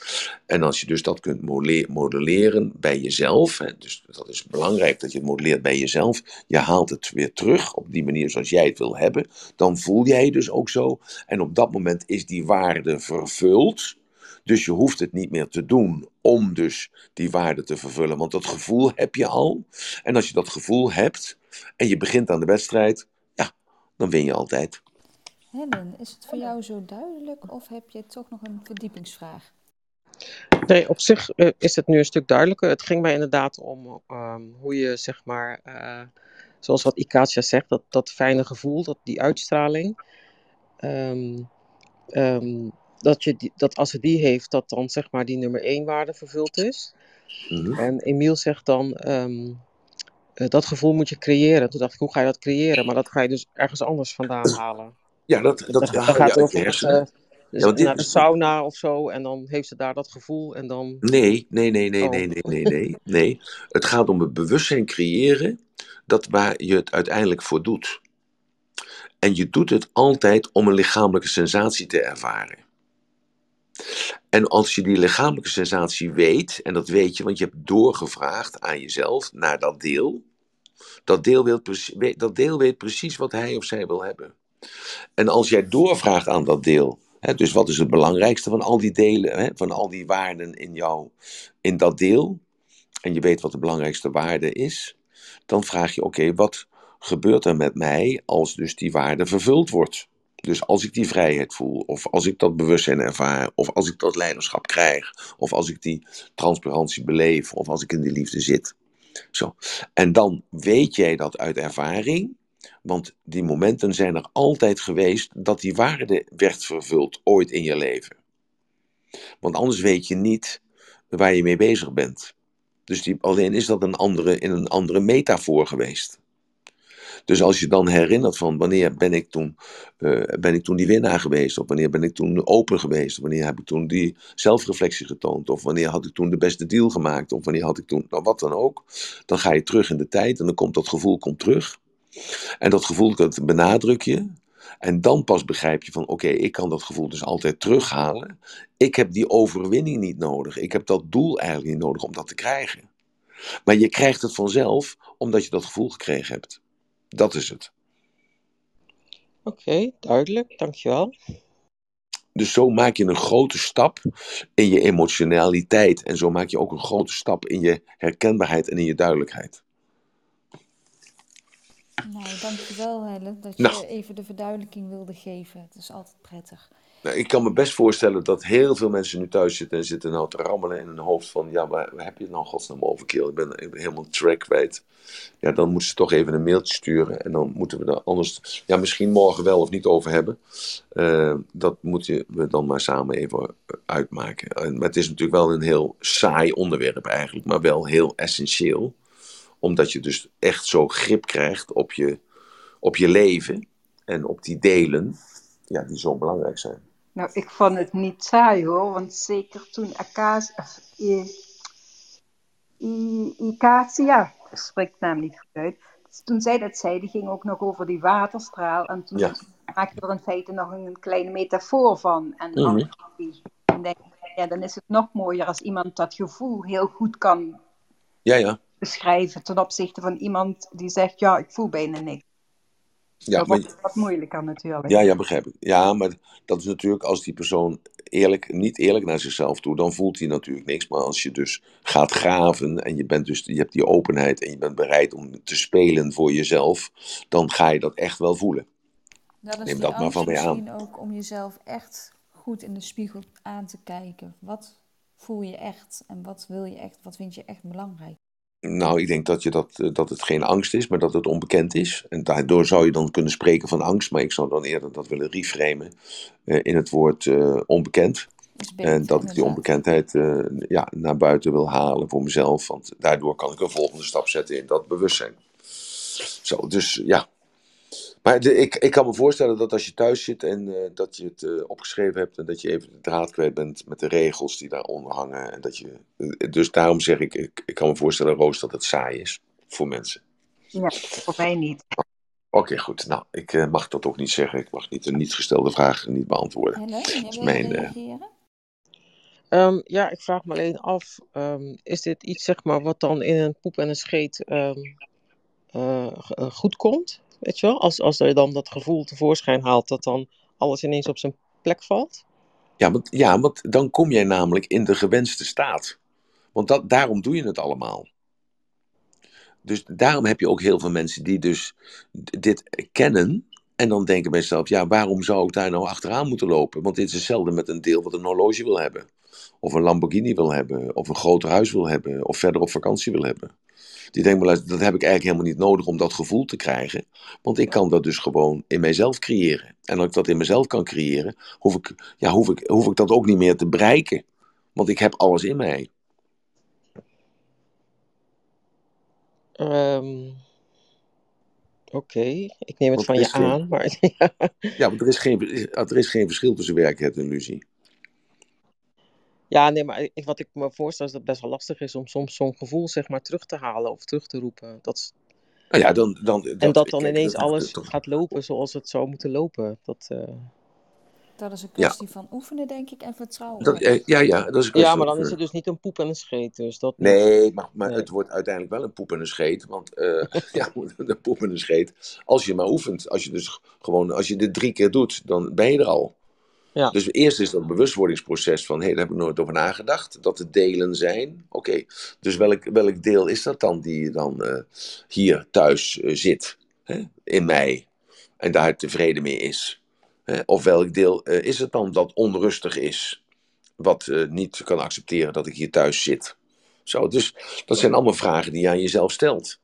En als je dus dat kunt modelleren bij jezelf, hè, dus dat is belangrijk dat je het modelleert bij jezelf, je haalt het weer terug op die manier zoals jij het wil hebben, dan voel jij je dus ook zo. En op dat moment is die waarde vervuld. Dus je hoeft het niet meer te doen om dus die waarde te vervullen, want dat gevoel heb je al. En als je dat gevoel hebt en je begint aan de wedstrijd, ja, dan win je altijd. Helen, is het voor jou zo duidelijk of heb je toch nog een verdiepingsvraag? Nee, op zich uh, is het nu een stuk duidelijker. Het ging mij inderdaad om um, hoe je, zeg maar, uh, zoals wat Ikacia zegt, dat, dat fijne gevoel, dat, die uitstraling. Um, um, dat, je die, dat als ze die heeft, dat dan zeg maar die nummer één waarde vervuld is. Mm -hmm. En Emiel zegt dan, um, uh, dat gevoel moet je creëren. Toen dacht ik, hoe ga je dat creëren? Maar dat ga je dus ergens anders vandaan halen. Ja, dat, dat, dat, dat gaat over uh, dus ja, naar de sauna of zo en dan heeft ze daar dat gevoel en dan... Nee, nee, nee, nee, oh. nee, nee, nee, nee, nee. Het gaat om het bewustzijn creëren dat waar je het uiteindelijk voor doet. En je doet het altijd om een lichamelijke sensatie te ervaren. En als je die lichamelijke sensatie weet, en dat weet je, want je hebt doorgevraagd aan jezelf naar dat deel, dat deel, weet, dat deel weet precies wat hij of zij wil hebben. En als jij doorvraagt aan dat deel, hè, dus wat is het belangrijkste van al die delen, hè, van al die waarden in jou, in dat deel, en je weet wat de belangrijkste waarde is, dan vraag je, oké, wat gebeurt er met mij als dus die waarde vervuld wordt? Dus als ik die vrijheid voel, of als ik dat bewustzijn ervaar, of als ik dat leiderschap krijg, of als ik die transparantie beleef, of als ik in die liefde zit. Zo. En dan weet jij dat uit ervaring, want die momenten zijn er altijd geweest dat die waarde werd vervuld ooit in je leven. Want anders weet je niet waar je mee bezig bent. Dus die, alleen is dat een andere, in een andere metafoor geweest. Dus als je dan herinnert van wanneer ben ik toen, uh, ben ik toen die winnaar geweest, of wanneer ben ik toen open geweest, of wanneer heb ik toen die zelfreflectie getoond, of wanneer had ik toen de beste deal gemaakt, of wanneer had ik toen, nou wat dan ook, dan ga je terug in de tijd en dan komt dat gevoel komt terug. En dat gevoel dat benadruk je. En dan pas begrijp je van oké, ik kan dat gevoel dus altijd terughalen. Ik heb die overwinning niet nodig. Ik heb dat doel eigenlijk niet nodig om dat te krijgen. Maar je krijgt het vanzelf omdat je dat gevoel gekregen hebt. Dat is het. Oké, duidelijk, dankjewel. Dus zo maak je een grote stap in je emotionaliteit. En zo maak je ook een grote stap in je herkenbaarheid en in je duidelijkheid. Nou, dankjewel Helle, dat je nou. even de verduidelijking wilde geven. Het is altijd prettig. Nou, ik kan me best voorstellen dat heel veel mensen nu thuis zitten en zitten nou te rammelen in hun hoofd van, ja, waar, waar heb je het nou godsnaam over? Ik ben, helemaal track kwijt. Ja, dan moeten ze toch even een mailtje sturen en dan moeten we er anders, ja, misschien morgen wel of niet over hebben. Uh, dat moeten we dan maar samen even uitmaken. En, maar het is natuurlijk wel een heel saai onderwerp eigenlijk, maar wel heel essentieel. Omdat je dus echt zo grip krijgt op je, op je leven en op die delen ja, die zo belangrijk zijn. Nou, ik vond het niet saai hoor, want zeker toen Akaas, Icacia, ik spreek naam niet goed uit, toen zij dat zei, die ging ook nog over die waterstraal. En toen ja. maakte er in feite nog een kleine metafoor van. En dan, mm -hmm. denk ik, ja, dan is het nog mooier als iemand dat gevoel heel goed kan ja, ja. beschrijven ten opzichte van iemand die zegt, ja, ik voel bijna niks. Ja, dat wordt wat moeilijker natuurlijk. Ja, ja, begrijp ik. Ja, maar dat is natuurlijk als die persoon eerlijk, niet eerlijk naar zichzelf toe, dan voelt hij natuurlijk niks. Maar als je dus gaat graven en je, bent dus, je hebt die openheid en je bent bereid om te spelen voor jezelf, dan ga je dat echt wel voelen. Dat is Neem dat maar van mij aan. Misschien ook om jezelf echt goed in de spiegel aan te kijken. Wat voel je echt en wat wil je echt, wat vind je echt belangrijk? Nou, ik denk dat, je dat, eh, dat het geen angst is, maar dat het onbekend is. En daardoor zou je dan kunnen spreken van angst, maar ik zou dan eerder dat willen reframen uh, in het woord uh, onbekend. en dat ik die onbekendheid uh, ja, naar buiten wil halen voor mezelf, want daardoor kan ik een volgende stap zetten in dat bewustzijn. Zo, dus ja, maar de, ik, ik kan me voorstellen dat als je thuis zit en uh, dat je het uh, opgeschreven hebt en dat je even de draad kwijt bent met de regels die daaronder hangen. En dat je, uh, dus daarom zeg ik, ik, ik kan me voorstellen, Roos, dat het saai is voor mensen. Ja, voor mij niet. Oké, okay, goed. Nou, ik mag dat ook niet zeggen. Ik mag niet een niet gestelde vraag niet beantwoorden. Hallo, dat mijn, reageren? Um, ja, ik vraag me alleen af, um, is dit iets zeg maar wat dan in een poep en een scheet um, goed komt? Weet je wel? Als, als je dan dat gevoel tevoorschijn haalt, dat dan alles ineens op zijn plek valt. Ja, want, ja, want dan kom jij namelijk in de gewenste staat. Want dat, daarom doe je het allemaal. Dus daarom heb je ook heel veel mensen die dus dit kennen. En dan denken bij zichzelf, ja, waarom zou ik daar nou achteraan moeten lopen? Want dit is hetzelfde met een deel wat een horloge wil hebben. Of een Lamborghini wil hebben. Of een groter huis wil hebben. Of verder op vakantie wil hebben. Die denkt, maar dat heb ik eigenlijk helemaal niet nodig om dat gevoel te krijgen. Want ik kan dat dus gewoon in mijzelf creëren. En als ik dat in mezelf kan creëren, hoef ik, ja, hoef ik, hoef ik dat ook niet meer te bereiken. Want ik heb alles in mij. Um, Oké, ik neem het van je aan. Maar, ja, want er is, geen, er is geen verschil tussen werkelijkheid en illusie. Ja, nee, maar wat ik me voorstel is dat het best wel lastig is om soms zo'n gevoel zeg maar terug te halen of terug te roepen. Dat is... Nou ja, dan, dan, dat, en dat dan ineens alles gaat lopen zoals het zou moeten lopen. Dat, uh... dat is een kwestie van oefenen, denk ik, en vertrouwen. Dat, eh, ja, ja, dat is ja, maar dan is het dus niet een poep en een scheet. Dus dat nee, maar, maar nee. het wordt uiteindelijk wel een poep en een scheet. Want uh, ja, een poep en een scheet. Als je maar oefent, als je dus gewoon, als je dit drie keer doet, dan ben je er al. Ja. Dus eerst is dat bewustwordingsproces van, hé, daar heb ik nooit over nagedacht, dat de delen zijn. Oké, dus welk, welk deel is dat dan die dan uh, hier thuis uh, zit? hè, in mij en daar tevreden mee is? Hè? Of welk deel eh, is het dan dat onrustig is, wat eh, niet kan accepteren dat ik hier thuis zit? Zo, dus dat zijn allemaal vragen die je aan jezelf stelt.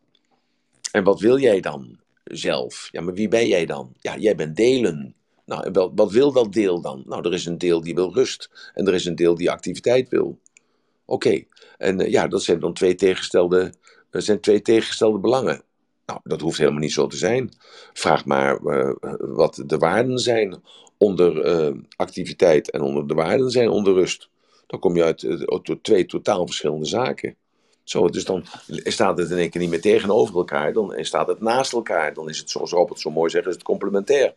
En wat wil jij dan zelf? Ja, maar wie ben jij dan? Ja, jij bent delen. Nou, wel, wat wil dat deel dan? Nou, er is een deel die wil rust en er is een deel die activiteit wil. Oké, en eh, ja, dat zijn dan twee tegenstelde, zijn twee tegengestelde belangen. Nou, dat hoeft helemaal niet zo te zijn. Vraag maar eh, wat de waarden zijn onder eh, activiteit en onder de waarden zijn onder rust. Dan kom je uit twee totaal verschillende zaken. Zo, dus dan staat het in één keer niet meer tegenover elkaar, dan staat het naast elkaar. Dan is het, zoals Robert zo mooi zegt, is het complementair.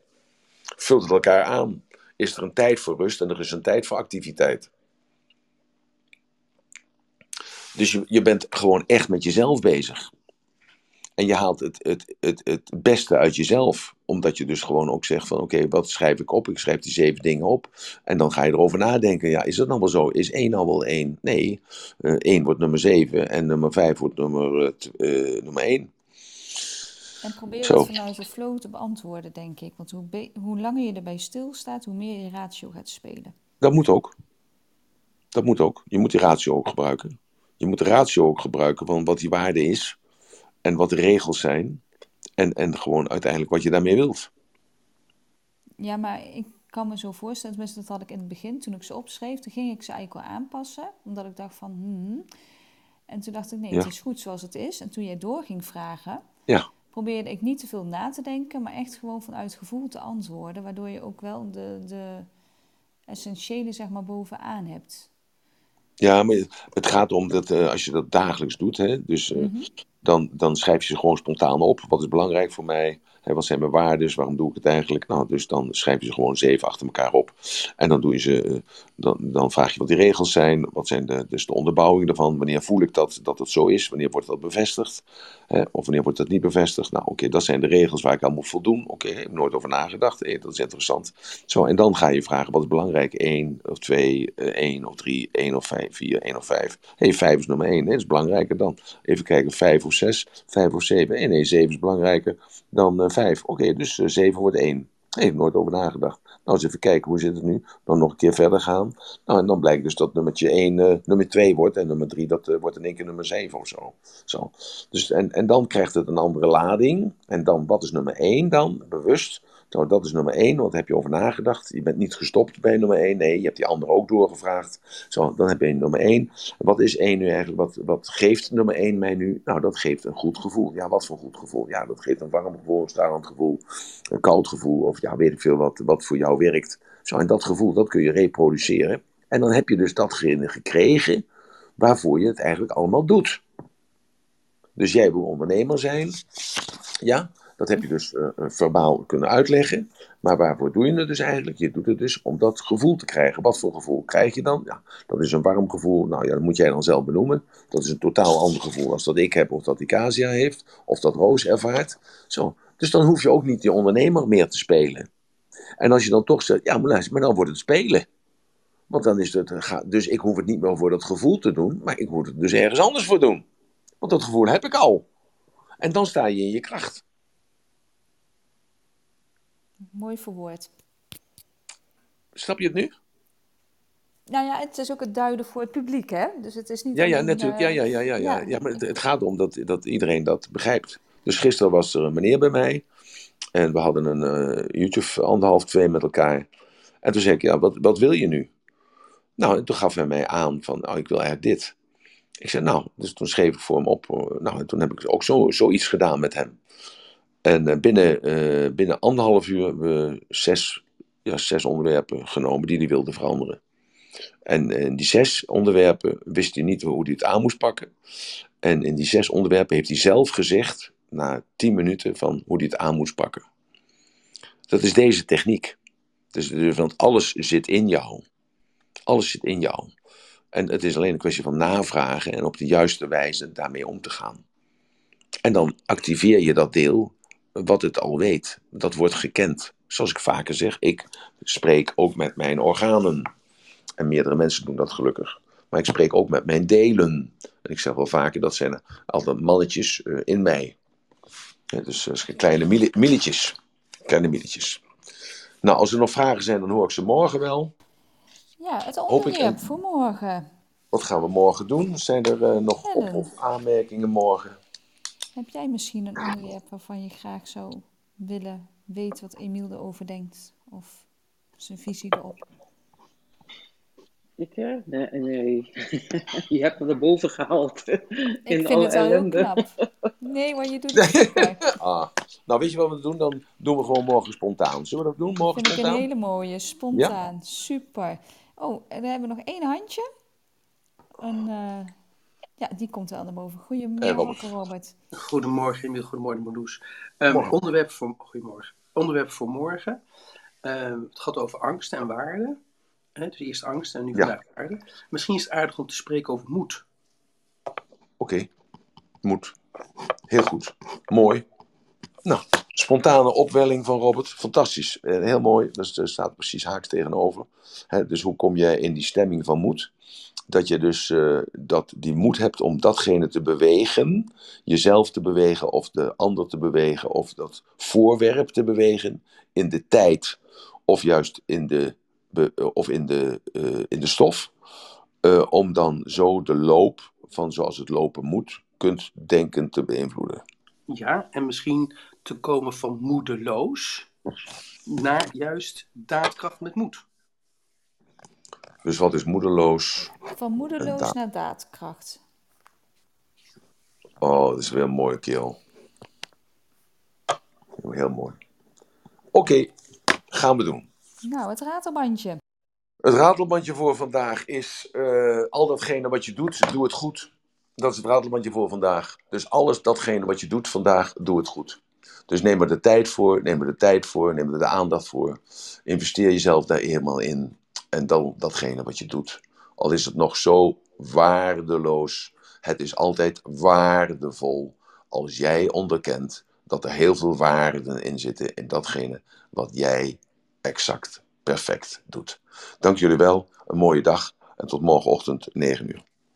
Vult het elkaar aan. Is er een tijd voor rust en er is een tijd voor activiteit. Dus je, je bent gewoon echt met jezelf bezig. En je haalt het, het, het, het beste uit jezelf. Omdat je dus gewoon ook zegt van oké, wat schrijf ik op? Ik schrijf die zeven dingen op. En dan ga je erover nadenken. Ja, is dat nou wel zo? Is één nou wel één? Nee, uh, één wordt nummer zeven en nummer vijf wordt nummer, uh, nummer één. En probeer zo. het vanuit de flow te beantwoorden, denk ik. Want hoe, hoe langer je erbij stilstaat, hoe meer je ratio gaat spelen. Dat moet ook. Dat moet ook. Je moet die ratio ook gebruiken. Je moet de ratio ook gebruiken van wat die waarde is en wat de regels zijn. En, en gewoon uiteindelijk wat je daarmee wilt. Ja, maar ik kan me zo voorstellen, tenminste dat had ik in het begin, toen ik ze opschreef, toen ging ik ze eigenlijk wel aanpassen. Omdat ik dacht van, hmm. En toen dacht ik, nee, ja. het is goed zoals het is. En toen jij door ging vragen, ja. Probeerde ik niet te veel na te denken, maar echt gewoon vanuit gevoel te antwoorden. Waardoor je ook wel de, de essentiële, zeg maar, bovenaan hebt. Ja, maar het gaat om dat uh, als je dat dagelijks doet, hè, dus uh, mm-hmm dan, dan schrijf je ze gewoon spontaan op. Wat is belangrijk voor mij? Wat zijn mijn waarden? Waarom doe ik het eigenlijk? Nou, dus dan schrijf je ze gewoon zeven achter elkaar op. En dan, doe je ze, eh, dan, dan vraag je wat die regels zijn. Wat zijn de, dus de onderbouwing daarvan? Wanneer voel ik dat, dat het zo is? Wanneer wordt dat bevestigd? Of wanneer wordt dat niet bevestigd? Nou, oké, dat zijn de regels waar ik aan moet voldoen. Oké, ik heb nooit over nagedacht. Hey, dat is interessant. Zo, en dan ga je vragen, wat is belangrijk? 1 of 2, 1 of 3, 1 of 5, 4, 1 of 5. Hé, hey, 5 is nummer 1. Dat is belangrijker dan. Even kijken, 5 of 6, 5 of 7. Nee, 7 is belangrijker dan uh, 5. Oké, dus uh, 7 wordt 1. Daar heb ik nooit over nagedacht. Nou, eens even kijken, hoe zit het nu? Dan nog een keer verder gaan. Nou, en dan blijkt dus dat nummertje 1 uh, nummer 2 wordt. En nummer 3, dat uh, wordt in één keer nummer 7 of zo. zo. Dus, en, en dan krijgt het een andere lading. En dan, wat is nummer 1 dan? Bewust. Nou, dat is nummer 1, want heb je over nagedacht. Je bent niet gestopt bij nummer 1. Nee, je hebt die andere ook doorgevraagd. Zo, dan heb je nummer 1. Wat is 1 nu eigenlijk? Wat, wat geeft nummer 1 mij nu? Nou, dat geeft een goed gevoel. Ja, wat voor goed gevoel? Ja, dat geeft een warm gevoel, een stralend gevoel, een koud gevoel. Of ja, weet ik veel wat, wat voor jou werkt. Zo, en dat gevoel, dat kun je reproduceren. En dan heb je dus datgene gekregen waarvoor je het eigenlijk allemaal doet. Dus jij wil ondernemer zijn. Ja, dat heb je dus uh, verbaal kunnen uitleggen. Maar waarvoor doe je het dus eigenlijk? Je doet het dus om dat gevoel te krijgen. Wat voor gevoel krijg je dan? Ja, dat is een warm gevoel. Nou ja, dat moet jij dan zelf benoemen. Dat is een totaal ander gevoel als dat ik heb, of dat die Casia heeft, of dat Roos ervaart. Zo. Dus dan hoef je ook niet die ondernemer meer te spelen. En als je dan toch zegt, ja, maar luister, maar dan wordt het spelen. Want dan is het, dus ik hoef het niet meer voor dat gevoel te doen, maar ik moet het dus ergens anders voor doen. Want dat gevoel heb ik al. En dan sta je in je kracht. Mooi verwoord. Snap je het nu? Nou ja, het is ook het duiden voor het publiek, hè? Dus het is niet. Ja, ja, natuurlijk. Ja, ja, ja, ja, ja. ja maar het, het gaat erom dat, dat iedereen dat begrijpt. Dus gisteren was er een meneer bij mij. En we hadden een uh, YouTube anderhalf, twee met elkaar. En toen zei ik, ja, wat, wat wil je nu? Nou, en toen gaf hij mij aan van, nou, ik wil eigenlijk dit. Ik zei, nou, dus toen schreef ik voor hem op. Nou, en toen heb ik ook zo, zoiets gedaan met hem. En uh, binnen, uh, binnen anderhalf uur hebben we zes, ja, zes onderwerpen genomen die hij wilde veranderen. En in die zes onderwerpen wist hij niet hoe hij het aan moest pakken. En in die zes onderwerpen heeft hij zelf gezegd, na tien minuten, van hoe hij het aan moest pakken. Dat is deze techniek. Dus, dus, want alles zit in jou. Alles zit in jou. En het is alleen een kwestie van navragen en op de juiste wijze daarmee om te gaan. En dan activeer je dat deel wat het al weet. Dat wordt gekend. Zoals ik vaker zeg, ik spreek ook met mijn organen. En meerdere mensen doen dat gelukkig. Maar ik spreek ook met mijn delen. En ik zeg wel vaker, dat zijn altijd mannetjes uh, in mij. Dus uh, kleine milletjes. Kleine milletjes. Nou, als er nog vragen zijn, dan hoor ik ze morgen wel. Ja, het onderwerp voor morgen. Wat gaan we morgen doen? Zijn er uh, nog op- of aanmerkingen morgen? Heb jij misschien een onderwerp waarvan je graag zou willen weten wat Emiel erover denkt? Of zijn visie erop? Ik, hè? Nee, nee. je hebt me erboven gehaald. Ik vind het wel heel knap. Nee, maar je doet het ah, nou, weet je wat we doen? Dan doen we gewoon morgen spontaan. Zullen we dat doen? Morgen vind spontaan? ik een hele mooie. Spontaan. Super. Oh, en dan hebben we nog één handje. En, uh, ja, die komt wel naar boven. Goedemorgen, Robert. Robert. Goedemorgen, Emiel. Goedemorgen, Marloes. Um, onderwerp voor, goedemorgen. Onderwerp voor morgen. Um, het gaat over angst en waarde. Hè, dus eerst angst en nu vandaag ja. waarde. Misschien is het aardig om te spreken over moed. Oké, okay. moed. Heel goed. Mooi. Nou, spontane opwelling van Robert. Fantastisch. Heel mooi. Dus er staat precies haaks tegenover. He, dus hoe kom je in die stemming van moed? Dat je dus uh, dat die moed hebt om datgene te bewegen, jezelf te bewegen of de ander te bewegen of dat voorwerp te bewegen in de tijd of juist in de, be, of in de, uh, in de stof. Om dan zo de loop van zoals het lopen moet, kunt denken te beïnvloeden. Ja, en misschien te komen van moedeloos naar juist daadkracht met moed. Dus wat is moedeloos? Van moedeloos daad... naar daadkracht. Oh, dat is weer een mooie keel. Heel mooi. Oké, okay, gaan we doen. Nou, het ratelbandje. Het ratelbandje voor vandaag is uh, al datgene wat je doet, doe het goed. Dat is het ratelbandje voor vandaag. Dus alles datgene wat je doet vandaag, doe het goed. Dus neem er de tijd voor, neem er de tijd voor, neem er de aandacht voor. Investeer jezelf daar helemaal in. En dan datgene wat je doet. Al is het nog zo waardeloos. Het is altijd waardevol als jij onderkent dat er heel veel waarden in zitten in datgene wat jij exact perfect doet. Dank jullie wel, een mooie dag en tot morgenochtend 9 uur.